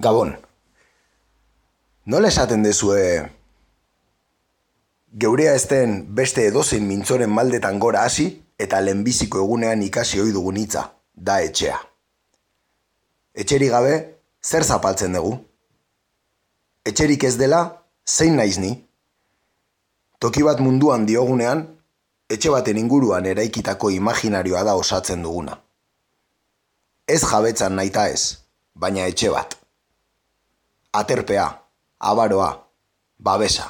Gabon. Nola esaten dezue geurea ezten beste edozein mintzoren maldetan gora hasi eta lehenbiziko egunean ikasi ohi dugun hitza, da etxea. Etxeri gabe, zer zapaltzen dugu? Etxerik ez dela, zein naiz ni? Toki bat munduan diogunean, etxe baten inguruan eraikitako imaginarioa da osatzen duguna. Ez jabetzan naita ez, baina etxe bat. Aterpea, abaroa, babesa.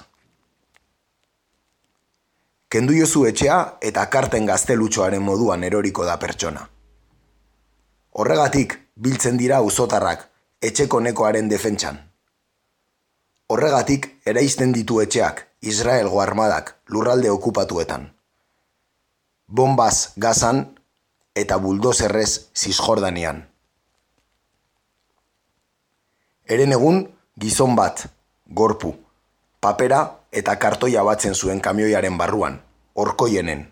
Kendu jozu etxea eta karten gaztelutxoaren moduan eroriko da pertsona. Horregatik, biltzen dira uzotarrak, etxeko nekoaren defentsan. Horregatik, eraizten ditu etxeak, Israelgo armadak, lurralde okupatuetan. Bombaz gazan eta buldozerrez zizjordanian. Eren egun, gizon bat, gorpu, papera eta kartoia batzen zuen kamioiaren barruan, orkoienen.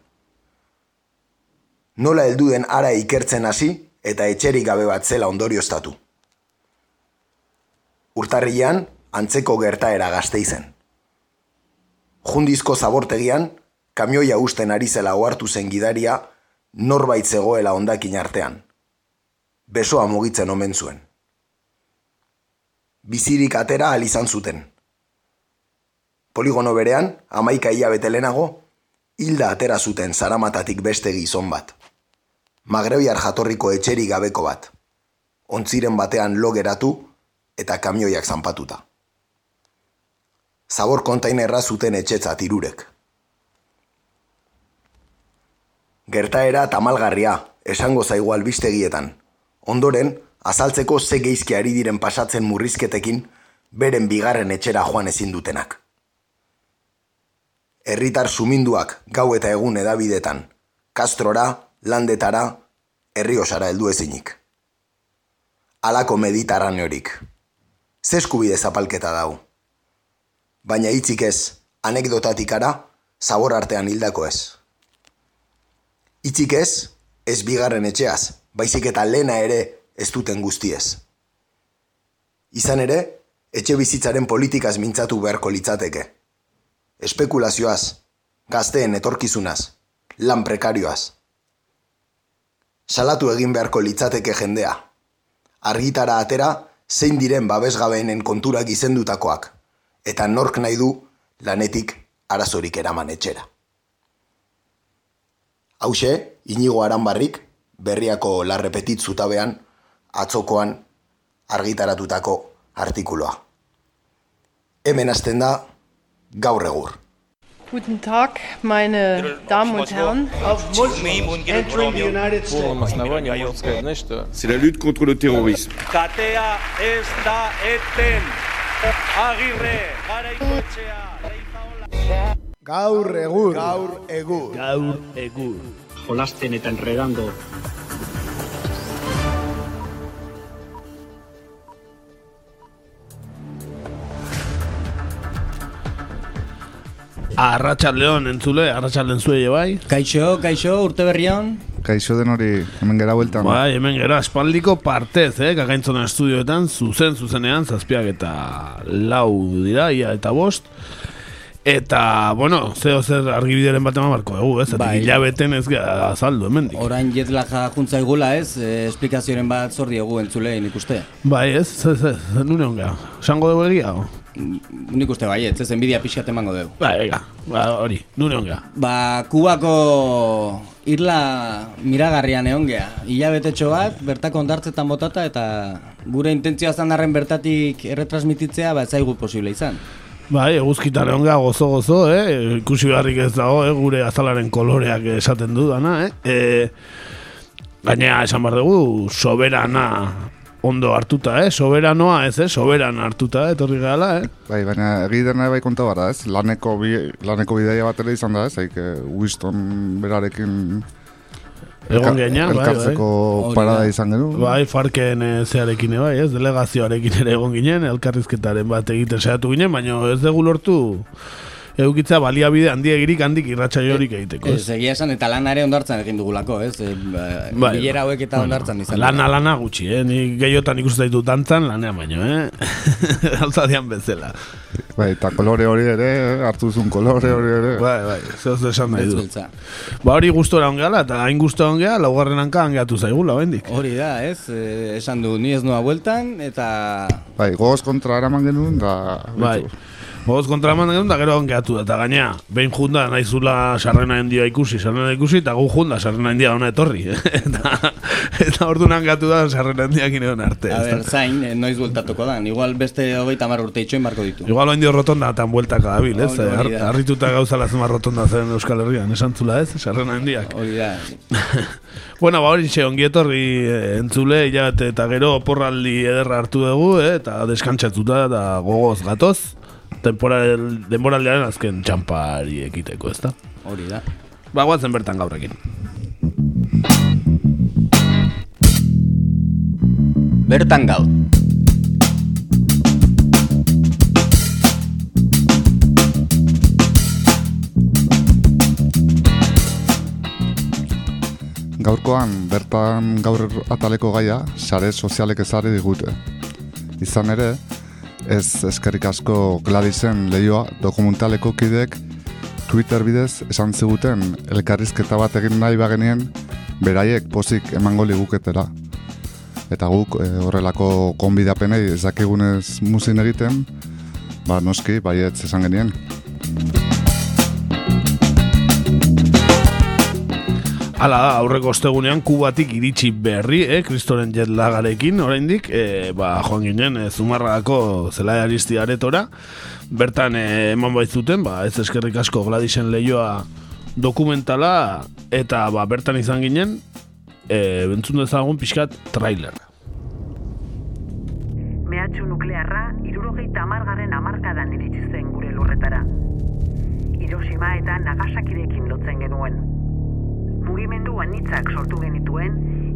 Nola heldu den ara ikertzen hasi eta etxerik gabe bat zela ondorioztatu. Urtarrian, antzeko gertaera gazte izen. Jundizko zabortegian, kamioia usten ari zela ohartu zen gidaria, norbait zegoela ondakin artean. Besoa mugitzen omen zuen. Bizirik atera al izan zuten. Poligono berean, amaika hilabete lehenago, hilda atera zuten zaramatatik beste gizon bat. Magrebiar jatorriko etxeri gabeko bat. Ontziren batean lo geratu eta kamioiak zanpatuta. Zabor kontainerra zuten etxetza tirurek. Gertaera tamalgarria, esango zaigu albistegietan. Ondoren, azaltzeko ze geizki ari diren pasatzen murrizketekin, beren bigarren etxera joan ezin dutenak. Herritar suminduak gau eta egun edabidetan, kastrora, landetara, herri osara heldu ezinik. Alako mediterraneorik. Zeskubide zapalketa dau. Baina hitzik ez, anekdotatik ara, zabor artean hildako ez. Hitzik ez, ez bigarren etxeaz, baizik eta lena ere ez duten guztiez. Izan ere, etxe bizitzaren politikaz mintzatu beharko litzateke. Espekulazioaz, gazteen etorkizunaz, lan prekarioaz. Salatu egin beharko litzateke jendea. Argitara atera, zein diren babesgabeenen konturak izendutakoak, eta nork nahi du lanetik arazorik eraman etxera. Hauxe, inigo aranbarrik, berriako larrepetit zutabean, atzokoan argitaratutako artikuloa. Hemen hasten da gaur egur. Guten Tag, meine Damen und Herren. Entering the United States. C'est la lutte contre le terrorisme. Katea ez da eten. Agirre, garaikoetxea, leipaola. Gaur egur. Gaur egur. Gaur egur. Jolasten eta enredando Arratxaldeon entzule, arratxalden zuei bai. Kaixo, kaixo, urte berrian. Kaixo den hori, hemen gera bueltan. Bai, hemen gera espaldiko partez, eh, kakaintzona estudioetan, zuzen zuzenean, zazpiak eta lau dira, ia eta bost. Eta, bueno, zeo zer argibideren bat eman barko dugu, ez? Bai. Hilabeten ez gara azaldu, hemen Orain jetlaja juntza igula ez, e, esplikazioaren bat zor diegu entzulein ikuste. Bai, ez, ez, ez, ez, nune onga. Sango dugu egia, o? Nik uste bai, ez, enbidia pixat emango dugu. Bai, ega, ba, hori, nune onga. Ba, kubako irla miragarrian egon gea. Hilabetetxo bat, bertako ondartzetan botata eta gure intentzioa zandarren bertatik erretransmititzea, ba, ez zaigu posible izan. Bai, eguzkitan onga gozo-gozo, eh? Ikusi beharrik ez dago, eh? Gure azalaren koloreak esaten du dana, eh? E, gainea esan behar dugu, soberana ondo hartuta, eh? Soberanoa ez, eh? Soberan hartuta, eh? Etorri gehala, eh? Bai, baina egidena bai konta bara, ez? Laneko, bi, laneko bidaia bat ere izan da, ez? Haik, Winston berarekin Egon gehiagoan, bai, bai. parada da. izan genuen. Bai, farken e, zearekin bai, ez? Delegazioarekin ere egon ginen, elkarrizketaren bat egiten saiatu ginen, baina ez dugu lortu edukitzea baliabide handiegirik handik irratsaiorik egiteko. Ez, egia esan, eta lanare ondartzan egin dugulako, ez? E, Bai, bilera hauek eta ondartzan izan. Lana lana gutxi, eh? Ni gehiotan ikusten ditut dantzan lanean baino, eh? Altzadian bezala. Bai, eta kolore hori ere, hartu zuen kolore hori ere. Bai, bai, zehoz esan nahi du. Ba hori gustora ongeala, eta hain gustora ongea, laugarren hanka hangeatu zaigula, bendik. Hori da, ez? E, esan du, ni ez noa bueltan, eta... Bai, goz kontra eraman genuen, da... Bai. Bogoz kontra eman genuen, da gero ongeatu da, eta gaina, behin junda nahizula sarrena hendia ikusi, sarrena ikusi, eta gu junda sarrena hendia ona etorri. eta, eta ordu gatu da sarrena hendia gineon arte. A ber, zain, eh, noiz bueltatuko da. Igual beste hogeita mar urte itxoin barko ditu. Igual oindio rotonda tan bueltaka dabil, ez? Hori Har-. Harrituta gauzala zema rotonda zen Euskal Herrian, esan zula ez? Sarrena hendiak. Hori da. Bueno, ba hori xe, ongietorri eh, entzule, hilabete eta gero oporraldi ederra hartu dugu, eh, eta deskantzatuta eta gogoz gatoz. Temporal, denboraldiaren azken txampari ekiteko, ezta? Hori da. Ba, guatzen bertan gaurrekin. Bertan gaur. Gaurkoan, bertan gaur ataleko gaia, sare sozialek ezarri digute. Izan ere, ez eskerrik asko Gladisen lehioa dokumentaleko kidek Twitter bidez esan ziguten elkarrizketa bat egin nahi bagenien beraiek pozik emango liguketera. Eta guk eh, horrelako konbidapenei ez dakigunez muzin egiten, ba noski, baietz esan genien. Hala da, aurreko ostegunean kubatik iritsi berri, eh, kristoren jetlagarekin, oraindik, eh, ba, joan ginen, eh, zumarragako zelai aristi aretora, bertan eh, eman baitzuten, ba, ez eskerrik asko Gladisen lehioa dokumentala, eta ba, bertan izan ginen, eh, bentzun dezagun pixkat trailer. Mehatxu nuklearra irurogeita amargarren amarkadan iritsi zen gure lurretara. Hiroshima eta Nagasakirekin lotzen genuen. Mugimendu anitzak sortu genituen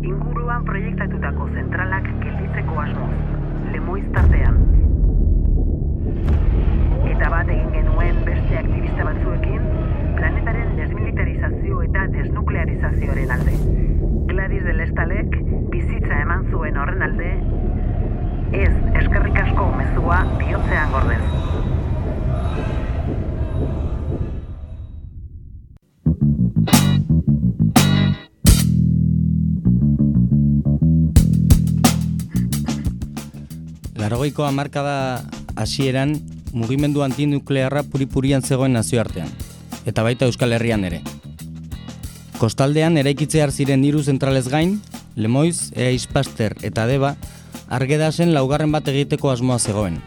inguruan proiektatutako zentralak gelditzeko asmoz, lemoiz tartean. Eta bat egin genuen beste aktivista batzuekin planetaren desmilitarizazio eta desnuklearizazioaren alde. Gladys del Estalek bizitza eman zuen horren alde Ez, eskerrik asko mezua bihotzean gordez. Larogeiko hamarkada hasieran mugimendu antinuklearra puripurian zegoen nazioartean, eta baita Euskal Herrian ere. Kostaldean eraikitzear ziren hiru zentralez gain, Lemoiz, Eaiz Paster eta Deba, argedasen laugarren bat egiteko asmoa zegoen.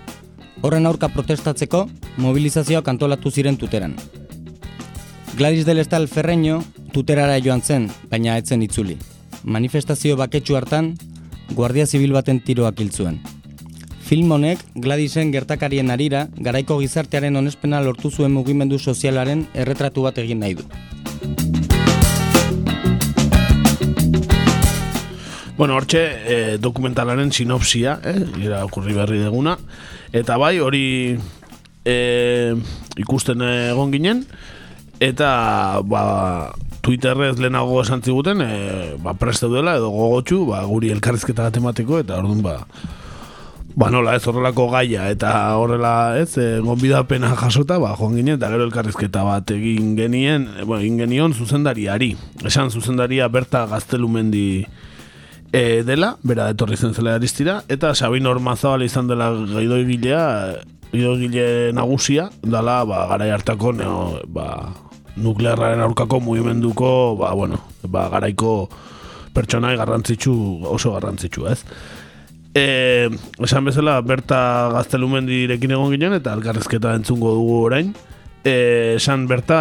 Horren aurka protestatzeko, mobilizazioak antolatu ziren tuteran. Gladys del Estal Ferreño tuterara joan zen, baina etzen itzuli. Manifestazio baketsu hartan, Guardia Zibil baten tiroak hil zuen. Film honek Gladysen gertakarien arira garaiko gizartearen onespena lortu zuen mugimendu sozialaren erretratu bat egin nahi du. Bueno, hortxe eh, dokumentalaren sinopsia, eh, irakurri berri deguna, eta bai, hori eh, ikusten egon ginen, eta ba, Twitterrez lehenago esan ziguten, eh, ba, preste duela edo gogotxu, ba, guri elkarrizketa bat emateko, eta orduan ba, ba nola ez horrelako gaia eta horrela ez e, gonbidapena jasota ba joan ginen eta gero elkarrizketa bat egin genien e, bueno, egin genion zuzendariari. Esan zuzendaria berta gaztelumendi e, dela bera etorri zen zela aristira eta Sabin Ormazabal izan dela gidoigilea gidoigile nagusia dala ba garai hartako neo, ba, nuklearraren aurkako mugimenduko ba bueno ba garaiko pertsonai garrantzitsu oso garrantzitsu ez E, esan bezala, berta gaztelumendirekin egon ginen, eta elkarrezketa entzungo dugu orain. E, esan berta,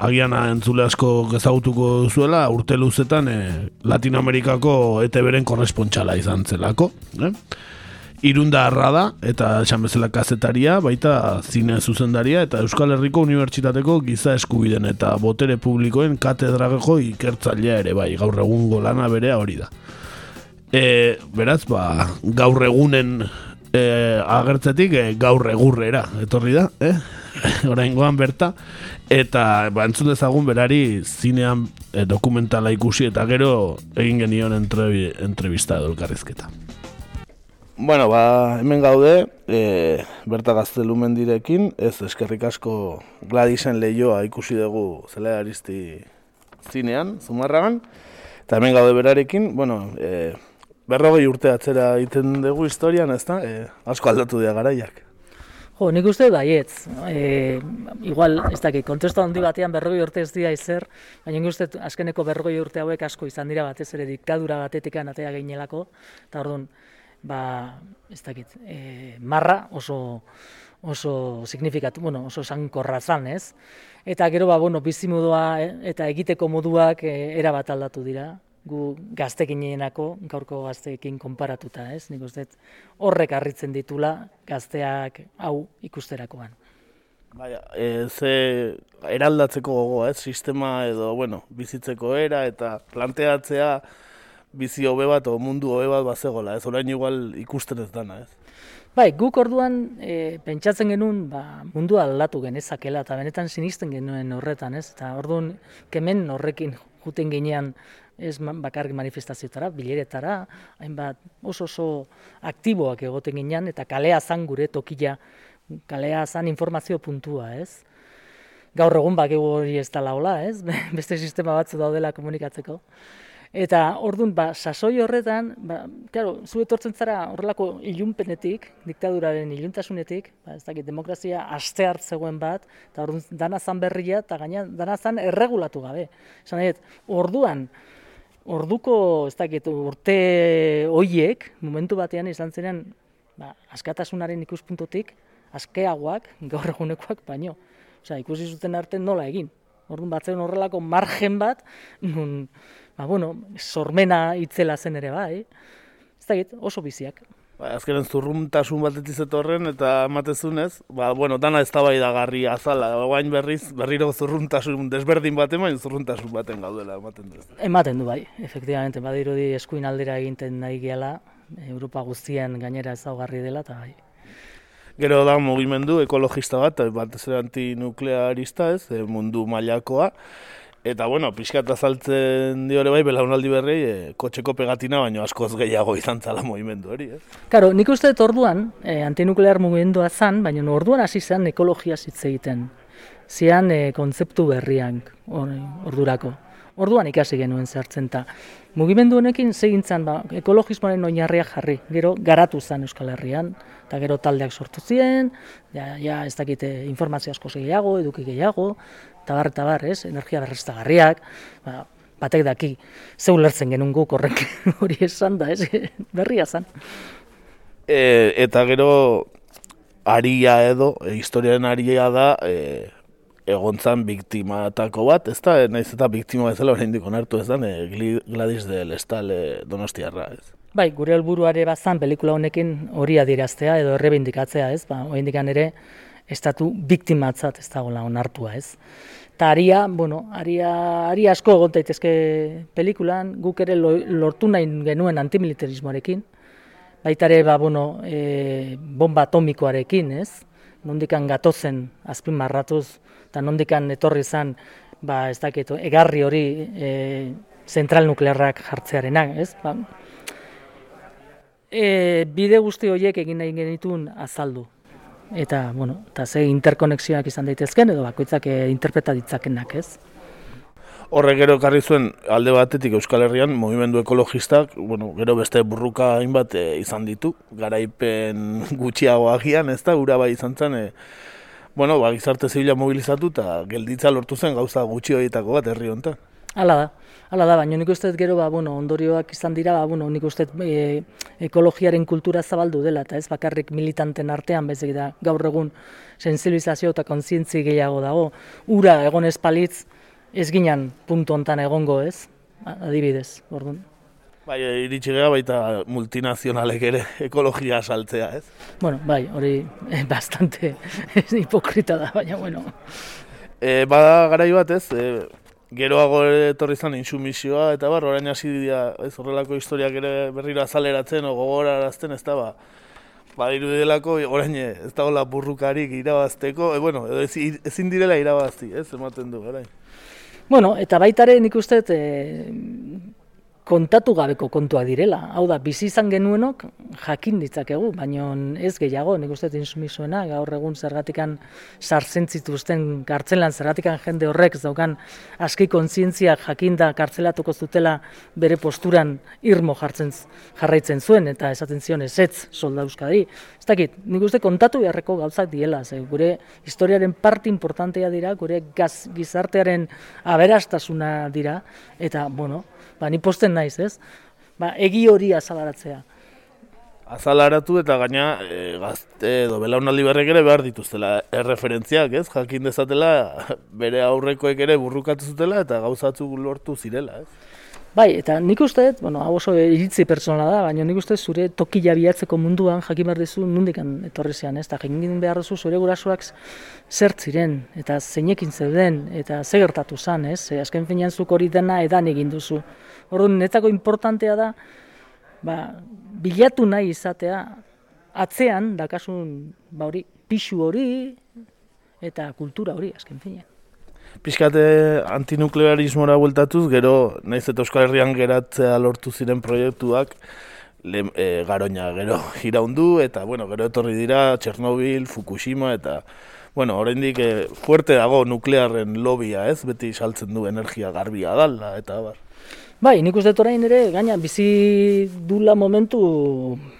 agiana entzule asko ezagutuko duzuela, urte luzetan e, Latinoamerikako ETB-ren korrespontxala izan zelako. Eh? Irunda arra da, eta esan bezala kazetaria, baita zine zuzendaria, eta Euskal Herriko Unibertsitateko giza eskubiden eta botere publikoen katedrageko ikertzailea ere, bai, gaur egungo lana berea hori da. E, beraz, ba, gaur egunen e, agertzetik e, gaur egurrera, etorri da, eh? oraingoan berta, eta ba, entzun dezagun berari zinean eh, dokumentala ikusi eta gero egin genion entrebi, entrevista edo elkarrizketa. Bueno, ba, hemen gaude, e, berta gaztelumen direkin, ez eskerrik asko Gladisen lehioa ikusi dugu zela aristi zinean, zumarragan, eta hemen gaude berarekin, bueno, e, berrogei urte atzera egiten dugu historian, ez da, e, asko aldatu dira garaiak. Jo, nik uste baietz. E, igual, ez dakit, kontestu handi batean berrogei urte ez dira izer, baina nik uste azkeneko berrogei urte hauek asko izan dira batez ere diktadura batetik atea gainelako, eta orduan, ba, ez dakit, e, marra oso oso signifikatu, bueno, oso sankorra zan, ez? Eta gero, ba, bueno, bizimodua e, eta egiteko moduak e, era bat aldatu dira, gu gaztekinenako, gaurko gazteekin konparatuta, ez? Nik uste horrek harritzen ditula gazteak hau ikusterakoan. Baina, e, ze eraldatzeko gogoa, ez? Sistema edo, bueno, bizitzeko era eta planteatzea bizi hobe bat o mundu hobe bat bazegola, ez? Orain igual ikusten ez dana, ez? Bai, guk orduan e, pentsatzen genuen ba, mundu aldatu genezakela eta benetan sinisten genuen horretan, ez? Eta orduan kemen horrekin juten ginean ez bakarrik manifestazioetara, bileretara, hainbat oso oso aktiboak egoten ginean, eta kalea zan gure tokila, kalea zan informazio puntua, ez? Gaur egun bakegu hori ez da laula, ez? Beste sistema batzu daudela komunikatzeko. Eta ordun ba, sasoi horretan, ba, claro, zu etortzen zara horrelako ilunpenetik, diktaduraren iluntasunetik, ba, ez dakit, demokrazia aste hartzegoen bat, eta ordun dana zan berria, eta gaina dana zan erregulatu gabe. Esan orduan, orduko, ez dakit, urte hoiek, momentu batean izan ziren, ba, askatasunaren ikuspuntutik, askeagoak, gaur egunekoak, baino. Osea, ikusi zuten arte nola egin. Orduan batzen horrelako margen bat, nun, ba, bueno, sormena itzela zen ere bai. Ez dakit, oso biziak. Ba, azkenen zurruntasun bat horren eta ematezunez, ba, bueno, dana ez da garri azala, guain berriz, berriro zurruntasun desberdin bat emain zurruntasun baten gaudela ematen du. Ematen du bai, efektivamente, badirudi eskuin aldera eginten nahi gehala, Europa guztien gainera ezaugarri dela, eta bai. Gero da mugimendu ekologista bat, bat ez antinuklearista ez, eh, mundu mailakoa, Eta, bueno, pixkat azaltzen diore bai, belaunaldi berri, e, kotxeko pegatina, baino askoz gehiago izan zala movimendu hori, ez? Karo, nik uste dut orduan, e, antinuklear mugimendua zan, baina orduan hasi zen ekologia zitze egiten. Zian e, kontzeptu berriak ordurako. Orduan ikasi genuen zertzen eta mugimendu honekin segintzen ba, ekologismoaren oinarriak jarri, gero garatu zen Euskal Herrian, eta gero taldeak sortu ziren, ja, ja ez dakite informazio asko gehiago, eduki gehiago, eta bar, eta bar, ez, energia berreztagarriak, ba, batek daki, zeu lertzen genuen guk horrek hori esan da, ez, berria zan. E, eta gero, aria edo, e, historiaren aria da, e, egontzan biktimatako bat, ez da, naiz eta biktima bezala horrein diko nartu ez da, e, Gladys de Lestal e, donostiarra, ez. Bai, gure helburuare bazan pelikula honekin hori adiraztea edo errebindikatzea, ez? Ba, oraindik ere estatu biktimatzat ez dagoela onartua, ez? Eta aria, bueno, aria, aria asko egon daitezke pelikulan, guk ere lortu nahi genuen antimilitarismoarekin, baita ere, ba, bueno, e, bomba atomikoarekin, ez? Nondikan gatozen azpin marratuz, eta nondikan etorri zen, ba, ez dakit, egarri hori e, zentral nuklearrak jartzearenak, ez? Ba, e, bide guzti horiek egin nahi genitun azaldu, eta bueno, eta ze interkonexioak izan daitezken edo bakoitzak e, interpreta ditzakenak, ez? Horre gero ekarri zuen alde batetik Euskal Herrian mugimendu ekologistak, bueno, gero beste burruka hainbat e, izan ditu, garaipen gutxiago agian, ez da, ura bai izan zen, e, bueno, ba, gizarte zibila mobilizatu eta gelditza lortu zen gauza gutxi horietako bat herri honetan. Hala da, hala da, baina nik uste gero, ba, bueno, ondorioak izan dira, ba, bueno, nik uste e, ekologiaren kultura zabaldu dela, eta ez bakarrik militanten artean, bezik da, gaur egun sensibilizazio eta kontzientzi gehiago dago, ura egon espalitz, ez ginen puntu hontan egongo ez, adibidez, orduan. Bai, iritsi gara baita multinazionalek ere ekologia saltzea, ez? Bueno, bai, hori eh, bastante hipokrita da, baina, bueno. E, bada garai bat, ez? E, geroago etorri zan insumisioa, eta bar, orain hasi dira, ez horrelako historiak ere berriro azaleratzen, o gogorarazten, ez da, ba, Badiru delako, orain ez dagoela burrukarik irabazteko, e, bueno, edo ezin, ezin direla irabazi, ez, ematen du, orain. Bueno, eta baitare nik uste, e, kontatu gabeko kontua direla. Hau da, bizi izan genuenok jakin ditzakegu, baina ez gehiago, nik uste insumisoena, gaur egun zergatikan sartzen zituzten kartzelan, zergatikan jende horrek daukan aski kontzientzia jakinda kartzelatuko zutela bere posturan irmo jartzen jarraitzen zuen, eta esaten zion ez ez solda euskadi. Ez dakit, nik uste kontatu beharreko gauzak diela, ze gure historiaren parte importantea dira, gure gaz, gizartearen aberastasuna dira, eta, bueno, ba, ni posten naiz, ez? Ba, egi hori azalaratzea. Azalaratu eta gaina e, gazte edo belaunaldi berrek ere behar dituztela erreferentziak, ez? Jakin dezatela bere aurrekoek ere burrukatu zutela eta gauzatzu lortu zirela, ez? Bai, eta nik uste, bueno, hau oso iritzi pertsona da, baina nik uste zure toki jabiatzeko munduan jakin behar dizu nundikan etorri zean, ez? Eta jakin behar duzu zure gurasoak zer ziren, eta zeinekin zeuden, eta ze gertatu zan, ez? E, azken finean zuk hori dena edan egin duzu. Orduan, netzako importantea da, ba, bilatu nahi izatea, atzean, dakasun, ba hori, pixu hori, eta kultura hori, azken finean. Piskate antinuklearismora bueltatuz, gero, naiz eta Euskal Herrian geratzea lortu ziren proiektuak, le, e, garoña gero iraundu, eta bueno, gero etorri dira Txernobil, Fukushima, eta bueno, oraindik e, fuerte dago nuklearren lobia, ez? Beti saltzen du energia garbia dala, eta bar. Bai, nik uste orain ere, gaina bizi dula momentu,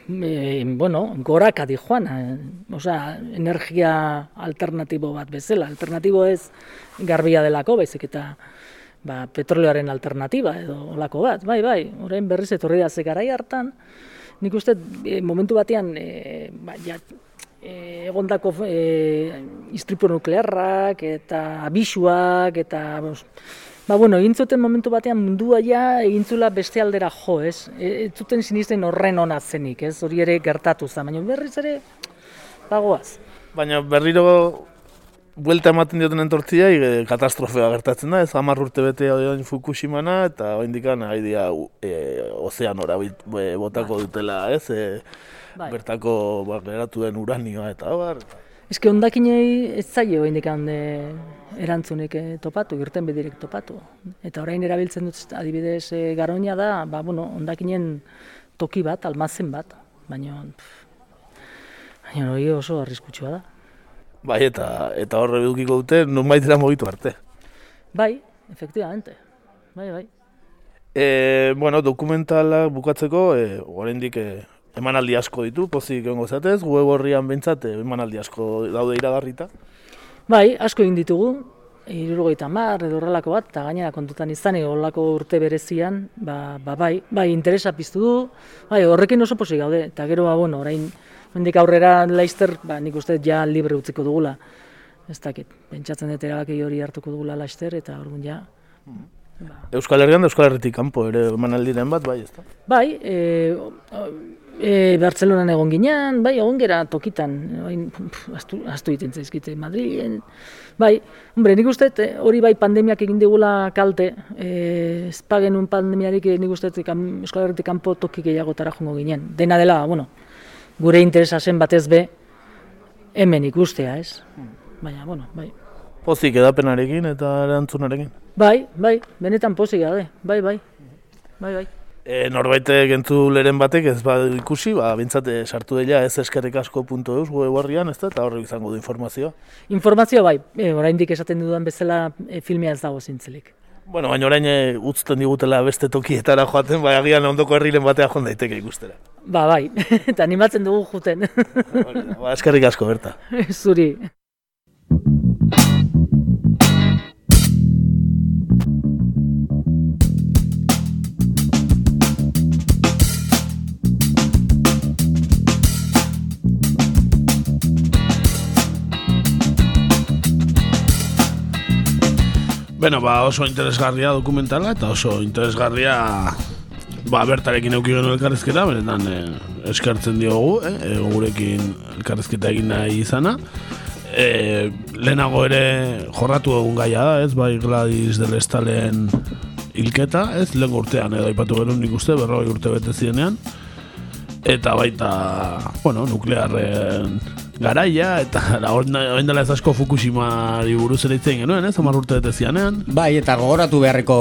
e, bueno, goraka di joan, e, osea, energia alternatibo bat bezala, alternatibo ez garbia delako, baizik eta ba, petroleoaren alternatiba edo olako bat, bai, bai, orain berriz etorri da ze garai hartan, nik uste e, momentu batean, e, ba, ja, egondako e, istripu nuklearrak eta abisuak eta Ba, bueno, egin zuten momentu batean mundua ja egintzula beste aldera jo, ez? E, ez zuten sinisten horren ona zenik, ez? Hori ere gertatu zen, baina berriz ere, bagoaz. Baina berriro buelta ematen dioten entortzia, e, katastrofea gertatzen da, ez hamar urte bete hori Fukushimana, eta hori indikan nahi dia e, ozeanora botako bai. dutela, ez? E, bai. Bertako ba, geratu den uranioa eta bar. Que ondakinei ez zaio indik hande erantzunik eh, topatu, irten bedirek topatu. Eta orain erabiltzen dut adibidez e, garoina da, ba, bueno, ondakinen toki bat, almazen bat, baina baina hori oso arriskutsua da. Bai, eta eta horre edukiko dute, non baitera mogitu arte. Bai, efectivamente. Bai, bai. E, bueno, dokumentala bukatzeko, e, oraindik e, emanaldi asko ditu, pozik egongo zatez, web horrian bintzat, eh, emanaldi asko daude iragarrita. Bai, asko egin ditugu, irurogeita mar, edo horrelako bat, eta gainera kontutan izan, horrelako urte berezian, ba, ba, bai, bai, interesa piztu du, bai, horrekin oso pozik gaude, eta gero, ba, bueno, orain, mendik aurrera Leister, ba, nik uste ja libre utziko dugula, ez dakit, pentsatzen dut erabaki hori hartuko dugula Leister, eta orduan ja, Ba. Euskal Herrian, Euskal Herritik kanpo ere emanaldiren bat, bai, ez da? Bai, e, E, Bartzelonan egon ginean, bai, egon gera tokitan, bai, astu, astu iten zaizkite Madrilen. Bai, hombre, nik uste eh, hori bai pandemiak egin digula kalte, e, ez pagen pandemiarik eh, nik uste Euskal Herretik kanpo toki gehiagotara jongo ginen. Dena dela, bueno, gure interesa zen batez be, hemen ikustea, ez? Baina, bueno, bai. Pozik edapenarekin eta erantzunarekin? Bai, bai, benetan pozik gade, bai, bai, bai, bai e, norbait gentzu leren batek ez ba ikusi, ba bintzate sartu dela ez eskerrikasko.eus web horrian, ez da, eta horrek izango du informazioa. Informazioa bai, e, oraindik esaten dudan bezala e, filmea ez dago zintzelik. Bueno, baina orain e, utzten digutela beste tokietara joaten, bai agian ondoko herriren batea joan daiteke ikustera. Ba bai, eta animatzen dugu juten. ba, eskerrik asko, berta. Zuri. Bueno, ba, oso interesgarria dokumentala eta oso interesgarria ba, bertarekin euki genuen elkarrezketa, benetan eh, eskartzen diogu, eh, gurekin elkarrezketa egin nahi izana. E, lehenago ere jorratu egun gaia da, ez, bai Gladys del Estalen hilketa, ez, lehen urtean edo ipatu genuen nik uste, berroi urte bete zirenean. eta baita, bueno, nuklearren garaia, eta orain dela ez asko Fukushima buruz ere itzen genuen, ez, amar urte zianean. Bai, eta gogoratu beharreko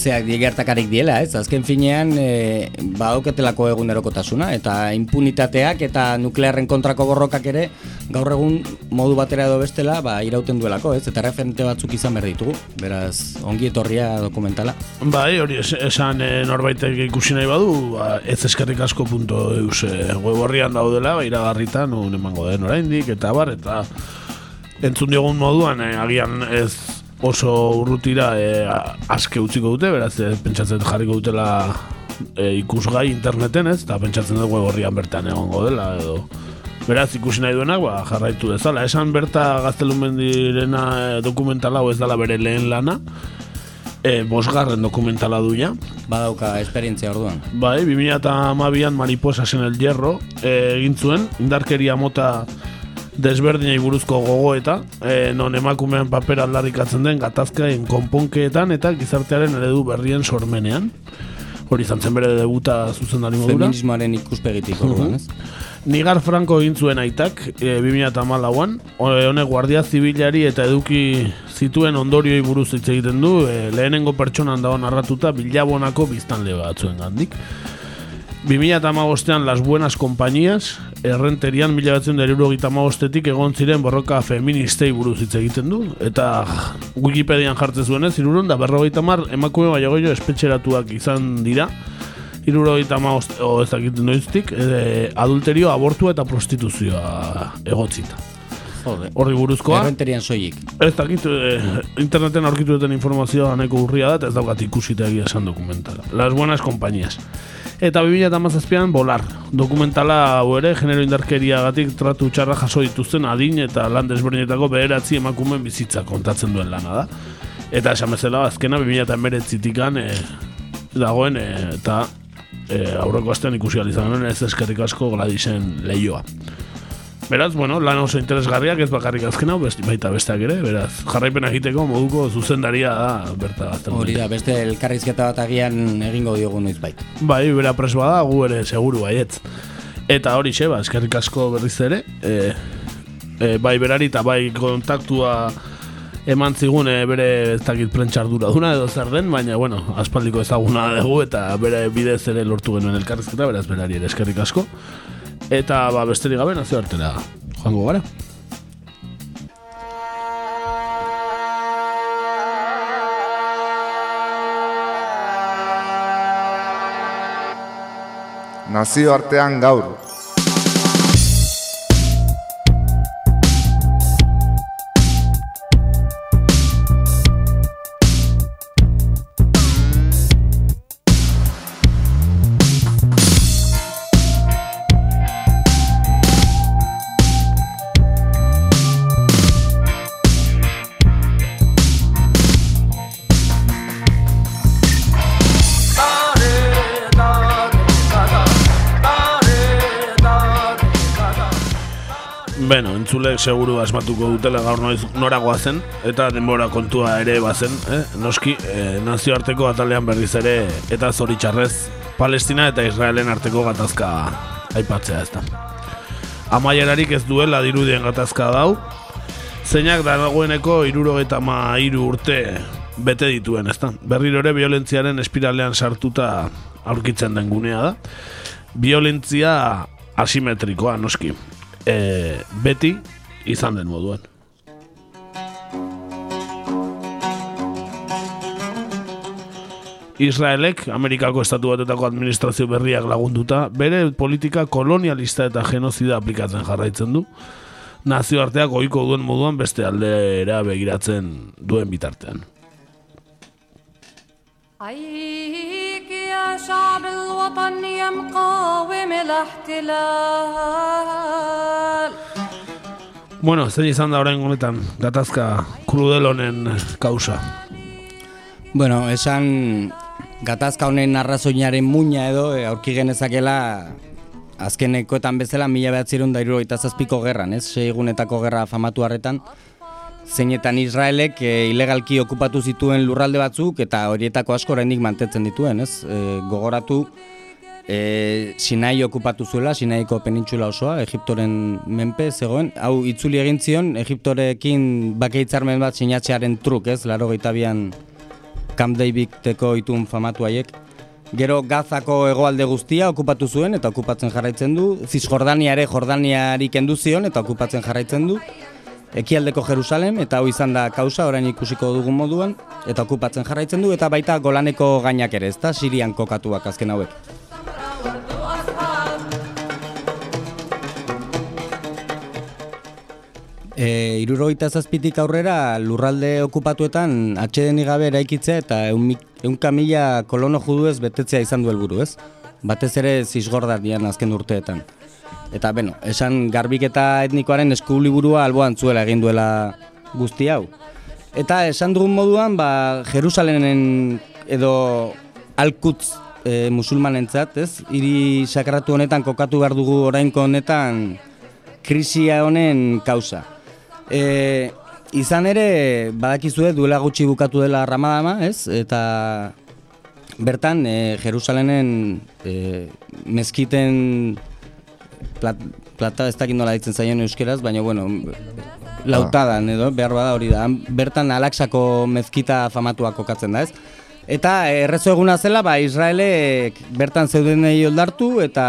zeak digertakarik diela, ez? Azken finean, e, badauketelako egunerokotasuna, eta impunitateak eta nuklearren kontrako borrokak ere, gaur egun modu batera edo bestela, ba, irauten duelako, ez? Eta referente batzuk izan behar ditugu, beraz, ongi etorria dokumentala. Bai, hori esan e, norbaitek ikusi nahi badu, ba, ez eskerrik asko punto eus e, web horrian daudela, ba, iragarritan, emango den oraindik, eta bar, eta entzun diogun moduan, e, agian ez oso urrutira e, aske utziko dute, beraz, e, pentsatzen jarriko dutela e, ikusgai interneten ez, eta pentsatzen dugu gorrian bertan egongo dela, edo beraz ikusi nahi duenak, ba, jarraitu dezala. Esan berta gaztelumendirena e, dokumentala ez dela bere lehen lana, e, bosgarren dokumentala duia. Badauka esperientzia orduan. Bai, 2008an Mariposa zen el hierro e, egin zuen, indarkeria mota desberdinei buruzko gogoeta, e, non emakumean paper aldarrikatzen den gatazkaen konponkeetan eta gizartearen eredu berrien sormenean. Hori izan zen bere debuta zuzendari modura. Feminismoaren ikuspegitik orduan, ez? Nigar Franco egin zuen aitak, e, 2008an, honek guardia zibilari eta eduki zituen ondorioi buruz hitz egiten du, e, lehenengo pertsonan dago narratuta bilabonako biztanle batzuen gandik. 2008an Las Buenas Compañías, errenterian mila batzen etik egon ziren borroka feministei buruz hitz egiten du. Eta Wikipedian jartzen zuen ez, irurun da berrogeita mar emakume baina espetxeratuak izan dira. Irurogeita ma o ez dakiten doiztik, e, adulterio, abortua eta prostituzioa egotzita. Horri buruzkoa. Errenterian soilik. Ez dakit, e, interneten aurkitu duten informazioa neko urria da, eta ez daukat ikusita egia esan dokumentala. Las buenas compañías. Eta 2008an Bolar, dokumentala hau ere, genero indarkeria gatik tratu txarra jaso dituzten adin eta lan desberdinetako beheratzi emakumen bizitza kontatzen duen lana da. Eta esan bezala, azkena 2008an e, dagoen e, eta e, aurreko astean ikusi alizan ez eskerrik asko gladisen lehioa. Beraz, bueno, lan oso interesgarriak ez bakarrik azken hau, baita besteak ere, beraz, jarraipen egiteko moduko zuzendaria da, berta gazten. Hori da, beste elkarrizketa bat agian egingo diogu noiz bai. Bera pres bada, gu ere, seguru baietz. Eta hori xe, ba, eskerrik asko berriz ere, e, e, bai berari eta bai kontaktua eman zigun e, bere ez dakit prentxardura duna edo zer den, baina, bueno, aspaldiko ezaguna dugu eta bere bidez ere lortu genuen elkarrizketa, beraz berari ere eskerrik asko. Eta ba, besterik gabe nazio artera joango gara. Nazio artean gaur, Beno, entzulek seguru asmatuko dutela gaur noiz noragoa zen, eta denbora kontua ere bazen, eh? noski, eh, nazioarteko atalean berriz ere, eta zoritxarrez, Palestina eta Israelen arteko gatazka aipatzea ez da. Amaierarik ez duela dirudien gatazka dau, zeinak da dagoeneko iruro eta ma iru urte bete dituen, ez da. Berriro ere violentziaren espiralean sartuta aurkitzen den gunea da. Violentzia asimetrikoa, noski e, beti izan den moduan. Israelek, Amerikako estatu batetako administrazio berriak lagunduta, bere politika kolonialista eta genozida aplikatzen jarraitzen du, nazioarteak ohiko duen moduan beste aldera begiratzen duen bitartean. يا شعب الوطن يا مقاوم الاحتلال Bueno, zein izan da orain honetan, gatazka krudelonen kausa? Bueno, esan gatazka honen arrazoinaren muina edo, e, aurki genezakela azkenekoetan bezala mila behatzerun da eta zazpiko gerran, ez? Seigunetako gerra famatu harretan zeinetan Israelek e, ilegalki okupatu zituen lurralde batzuk eta horietako asko oraindik mantetzen dituen, ez? E, gogoratu e, Sinai okupatu zuela, Sinaiko penintxula osoa, Egiptoren menpe zegoen. Hau, itzuli egin zion, Egiptorekin bakeitzarmen bat sinatzearen truk, ez? Laro gaitabian Camp Davideko itun famatu haiek. Gero Gazako hegoalde guztia okupatu zuen eta okupatzen jarraitzen du. Cisjordania ere Jordaniari kendu zion eta okupatzen jarraitzen du. Ekialdeko Jerusalem eta hau izan da kausa orain ikusiko dugun moduan eta okupatzen jarraitzen du eta baita Golaneko gainak ere, ezta? Sirian kokatuak azken hauek. E, irurogeita zazpitik aurrera lurralde okupatuetan atxeden gabe eraikitzea eta eunka mila kolono juduez betetzea izan du helburu, ez? Batez ere zizgordar azken urteetan. Eta, beno, esan garbiketa etnikoaren eskuliburua alboan zuela egin duela guzti hau. Eta esan dugun moduan, ba, Jerusalenen edo alkutz e, musulmanentzat, ez? Hiri sakratu honetan kokatu behar dugu orainko honetan krisia honen kausa. E, izan ere, badakizue duela gutxi bukatu dela Ramadama, ez? Eta bertan, e, Jerusalenen e, mezkiten plat, plata ez dakit nola ditzen zaion euskeraz, baina bueno, lautadan edo, behar bada hori da. Bertan alaksako mezkita famatua kokatzen da, ez? Eta errezo eguna zela, ba, Israelek bertan zeuden nahi oldartu, eta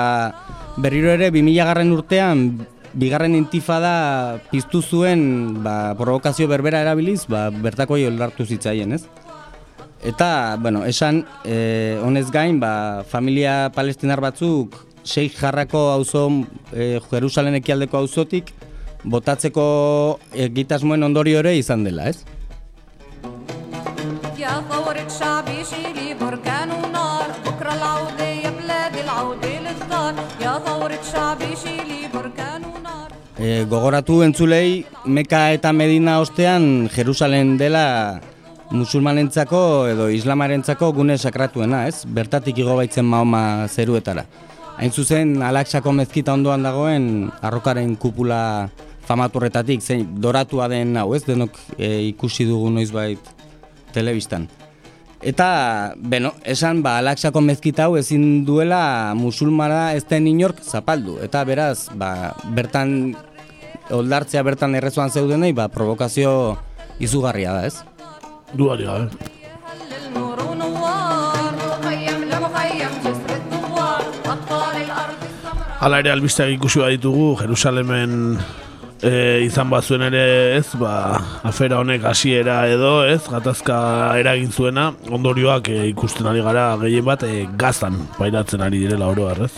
berriro ere 2000 garren urtean bigarren intifada piztu zuen ba, provokazio berbera erabiliz, ba, bertako oldartu zitzaien, ez? Eta, bueno, esan, e, honez gain, ba, familia palestinar batzuk, seik jarrako auzo e, Jerusalen ekialdeko auzotik botatzeko egitasmoen ondorio ere izan dela, ez? E, gogoratu entzulei Meka eta Medina ostean Jerusalen dela musulmanentzako edo islamarentzako gune sakratuena, ez? Bertatik igo baitzen Mahoma zeruetara. Hain zuzen, Alaksako mezkita ondoan dagoen arrokaren kupula famaturretatik, zein doratua den hau, ez? Denok e, ikusi dugu noizbait telebistan. Eta, beno, esan, ba, Alaksako mezkita hau ezin duela musulmara ez den inork zapaldu. Eta beraz, ba, bertan oldartzea bertan errezuan zeudenei, ba, provokazio izugarria da, ez? Duari gabe. Hala ere albisteak ikusi ditugu Jerusalemen e, izan bazuen ere ez, ba, afera honek hasiera edo ez, gatazka eragin zuena, ondorioak e, ikusten ari gara gehien bat e, gaztan pairatzen ari direla oro ez?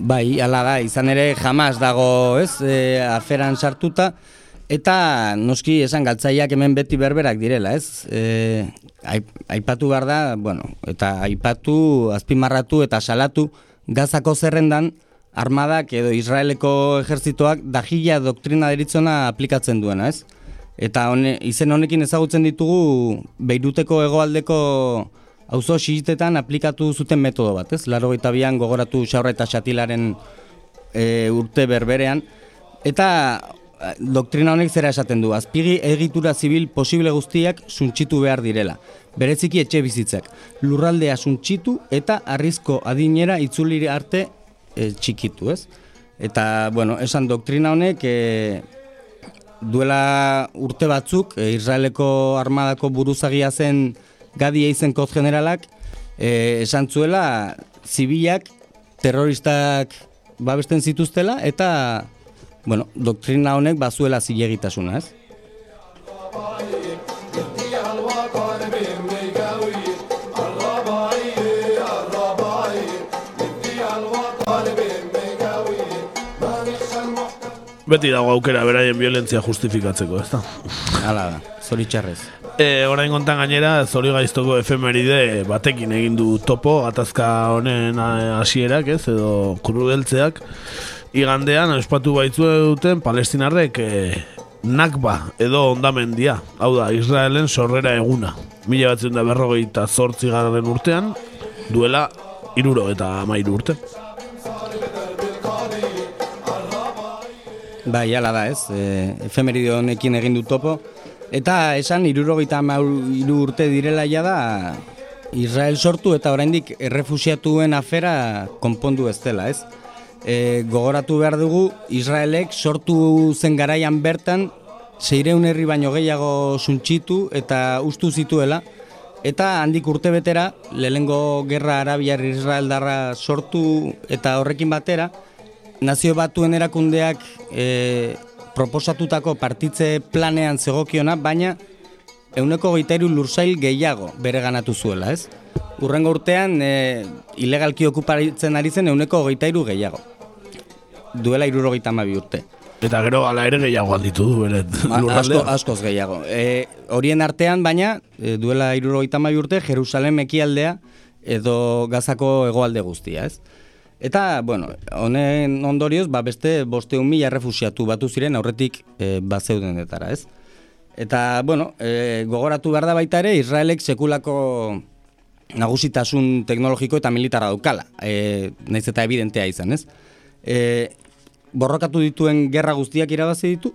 Bai, ala da, izan ere jamaz dago, ez, e, aferan sartuta, eta noski esan galtzaileak hemen beti berberak direla, ez? E, aipatu behar da, bueno, eta aipatu, azpimarratu eta salatu gazako zerrendan armadak edo Israeleko ejertzitoak dajila doktrina deritzona aplikatzen duena, ez? Eta hone, izen honekin ezagutzen ditugu Beiruteko hegoaldeko auzo xizitetan aplikatu zuten metodo bat, ez? Laro bian gogoratu xaurra eta xatilaren e, urte berberean. Eta e, doktrina honek zera esaten du, azpigi egitura zibil posible guztiak suntxitu behar direla. Bereziki etxe bizitzak, lurraldea suntxitu eta arrizko adinera itzuliri arte e, txikitu, ez? Eta, bueno, esan doktrina honek e, duela urte batzuk, e, Israeleko armadako buruzagia zen gadi eizen koz generalak, e, esan zuela, zibilak, terroristak babesten zituztela, eta, bueno, doktrina honek bazuela zilegitasuna, ez? Beti dago aukera beraien violentzia justifikatzeko, ez da? Hala da, zoritxarrez. E, orain kontan gainera, zori gaiztoko efemeride batekin egin du topo, atazka honen hasierak ez, edo krudeltzeak. Igandean, espatu baitzu duten palestinarrek e, nakba edo ondamendia, hau da, Israelen sorrera eguna. Mila batzen da berrogeita zortzi garren urtean, duela iruro eta amairu urte. Bai, ala da ez, e, efemeride honekin egin du topo. Eta esan, irurogeita iru urte direla ja da, Israel sortu eta oraindik errefusiatuen afera konpondu ez dela, ez? E, gogoratu behar dugu, Israelek sortu zen garaian bertan seireun herri baino gehiago suntxitu eta ustu zituela, eta handik urte betera, lehengo gerra arabiar Israel darra sortu eta horrekin batera, nazio batuen erakundeak e, proposatutako partitze planean zegokiona, baina euneko geitairu lursail gehiago bere ganatu zuela, ez? Urrengo urtean, e, ilegalki okuparitzen ari zen euneko geitairu gehiago. Duela iruro mabi urte. Eta gero ala ere gehiago handitu du, bere Asko, askoz gehiago. E, horien artean, baina, e, duela iruro mabi urte, Jerusalem ekialdea edo gazako hegoalde guztia, ez? Eta, bueno, honen ondorioz, ba, beste bosteun mila refusiatu batu ziren aurretik e, detara, ez? Eta, bueno, e, gogoratu behar da baita ere, Israelek sekulako nagusitasun teknologiko eta militarra daukala, e, naiz eta evidentea izan, ez? E, borrokatu dituen gerra guztiak irabazi ditu,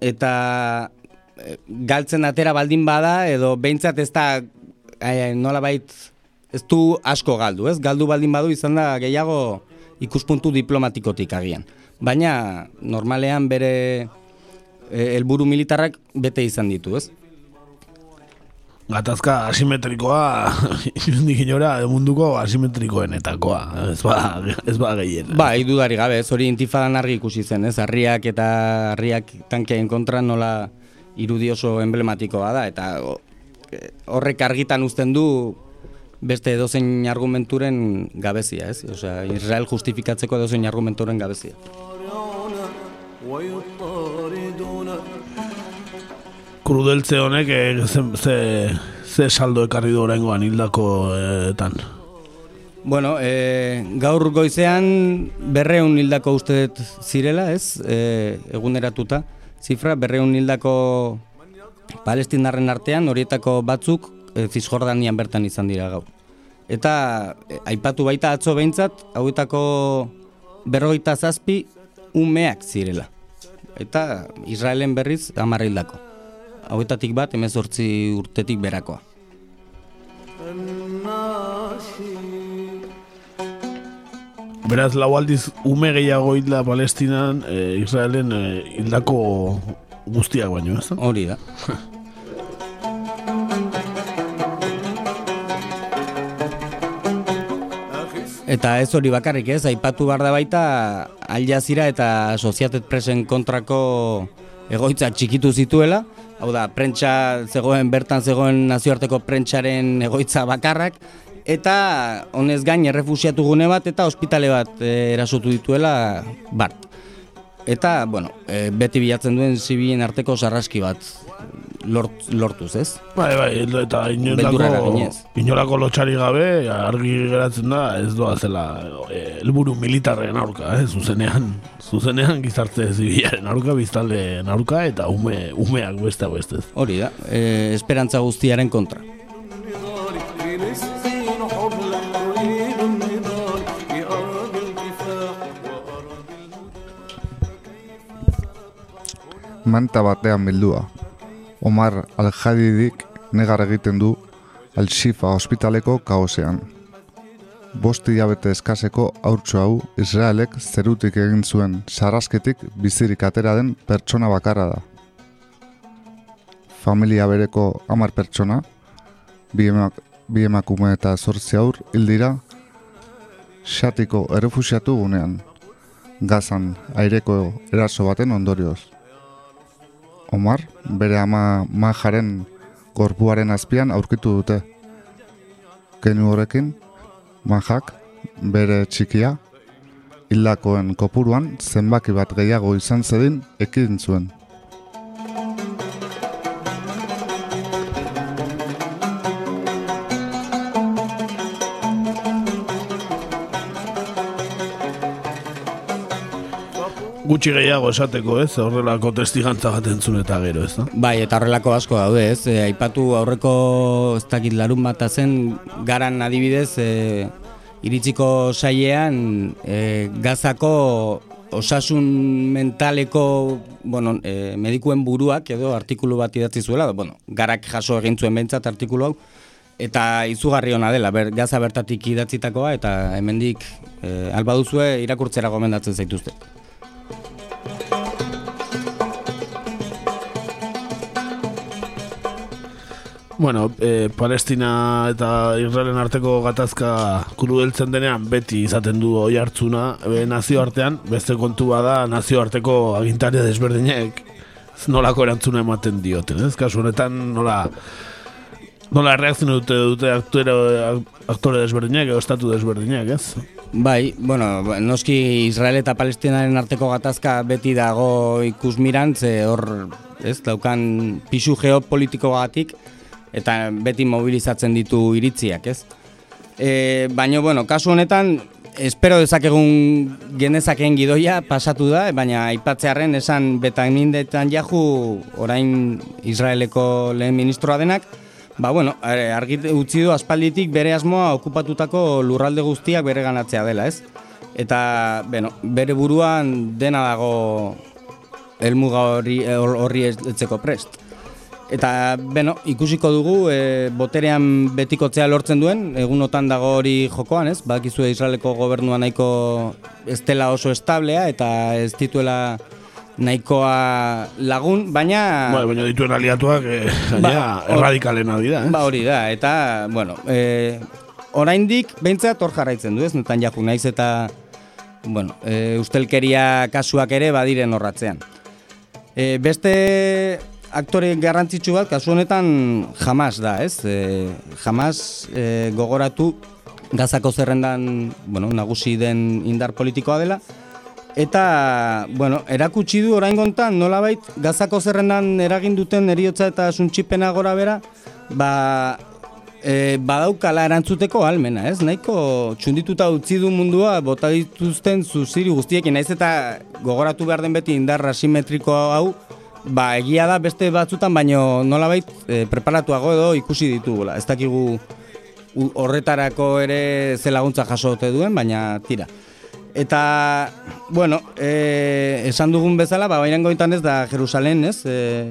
eta e, galtzen atera baldin bada, edo behintzat ez da e, nola bait ez du asko galdu, ez? Galdu baldin badu izan da gehiago ikuspuntu diplomatikotik agian. Baina normalean bere eh, helburu militarrak bete izan ditu, ez? Gatazka asimetrikoa, irundik inora, munduko asimetrikoenetakoa, ez ba, ez ba gehien. Ba, idudari gabe, ez hori intifadan argi ikusi zen, ez? Arriak eta arriak tankeain kontra nola irudioso emblematikoa da, eta horrek argitan uzten du beste edozein argumenturen gabezia, ez? Osea, Israel justifikatzeko edozein argumenturen gabezia. Krudeltze honek eh, ze, ze, ze saldo ekarri du oraingoan hildako etan. Bueno, e, gaur goizean berreun hildako uste zirela, ez? E, eguneratuta, zifra, berreun hildako palestinarren artean, horietako batzuk e, Cisjordanian bertan izan dira gaur. Eta e, aipatu baita atzo behintzat, hauetako berrogeita zazpi umeak zirela. Eta Israelen berriz amarrildako. Hauetatik bat, emezortzi urtetik berakoa. Beraz, lau aldiz ume gehiago hildla Palestinan, e, Israelen e, hildako guztiak baino, ez da? Hori da. Eta ez hori bakarrik ez, aipatu behar da baita Al Jazeera eta Societet Presen kontrako egoitza txikitu zituela, hau da, prentsa zegoen, bertan zegoen nazioarteko prentsaren egoitza bakarrak, eta honez gain errefusiatu gune bat eta ospitale bat e, erasotu dituela bart. Eta, bueno, e, beti bilatzen duen zibilen arteko sarraski bat lort, lortuz, ez? Bai, bai, eta inolako, inolako lotxari gabe, argi geratzen da, ez doa zela eh, helburu militarren aurka, eh? zuzenean, zuzenean gizarte zibilaren aurka, biztalde aurka, eta ume, umeak beste beste. Hori da, e, esperantza guztiaren kontra. Manta batean bildua, Omar Al-Hadidik negar egiten du Al-Shifa ospitaleko kaosean. Bosti jabete eskaseko haurtsu hau Israelek zerutik egin zuen sarrasketik bizirik atera den pertsona bakarra da. Familia bereko amar pertsona, bi emakume eta zortzi aur hildira, xatiko errefusiatu gunean, gazan aireko eraso baten ondorioz. Omar, bere ama majaren gorpuaren azpian aurkitu dute. Kenu horrekin, majak, bere txikia, hilakoen kopuruan zenbaki bat gehiago izan zedin ekin zuen. Gutxi gehiago esateko, ez? Horrelako testigantza bat entzun eta gero, ez? Bai, eta horrelako asko daude, ez? E, aipatu aurreko ez dakit larun bat zen, garan adibidez, e, iritsiko saiean, e, gazako osasun mentaleko bueno, e, medikuen buruak edo artikulu bat idatzi zuela, bueno, garak jaso egin zuen bentsat artikulu hau, eta izugarri ona dela, ber, gaza bertatik idatzitakoa, eta hemendik e, alba irakurtzera gomendatzen zaituzte. Bueno, e, Palestina eta Israelen arteko gatazka krudeltzen denean beti izaten du oi hartzuna e, nazioartean, beste kontu bada nazioarteko agintaria desberdinek nolako erantzuna ematen dioten, ez? Kasu honetan nola nola reakzio dute dute aktore, aktore desberdinek edo estatu desberdinek, ez? Bai, bueno, noski Israel eta Palestinaren arteko gatazka beti dago ikusmiran, ze hor, ez, daukan pisu geopolitiko gatik, eta beti mobilizatzen ditu iritziak, ez? E, baina, bueno, kasu honetan, espero dezakegun genezakeen gidoia pasatu da, baina aipatzearen esan betamindetan jahu orain Israeleko lehen ministroa denak, ba, bueno, argit utzi du aspalditik bere asmoa okupatutako lurralde guztiak bere ganatzea dela, ez? Eta, bueno, bere buruan dena dago elmuga horri, horri etzeko prest. Eta, beno, ikusiko dugu, e, boterean betikotzea lortzen duen, egunotan dago hori jokoan, ez? Bakizue Israeleko gobernua nahiko ez dela oso establea eta ez dituela nahikoa lagun, baina... Ba, baina dituen aliatuak, e, ba, erradikalena dira, eh? Ba, hori da, eta, bueno, e, oraindik behintzat hor jarraitzen du, ez? Netan jaku naiz eta, bueno, e, ustelkeria kasuak ere badiren horratzean. E, beste aktore garrantzitsu bat, kasu honetan jamas da, ez? E, jamas e, gogoratu gazako zerrendan bueno, nagusi den indar politikoa dela, eta bueno, erakutsi du orain gontan, nolabait gazako zerrendan eragin duten eriotza eta suntxipena gora bera, ba, e, badaukala erantzuteko almena, ez? Nahiko txundituta utzi du mundua, bota dituzten zuziri guztiekin, naiz eta gogoratu behar den beti indar asimetriko hau, Ba, egia da beste batzutan, baino nolabait e, preparatuago edo ikusi ditugula. Ez dakigu horretarako ere ze laguntza jasote duen, baina tira. Eta, bueno, e, esan dugun bezala, ba, goitan ez da Jerusalen, ez? E,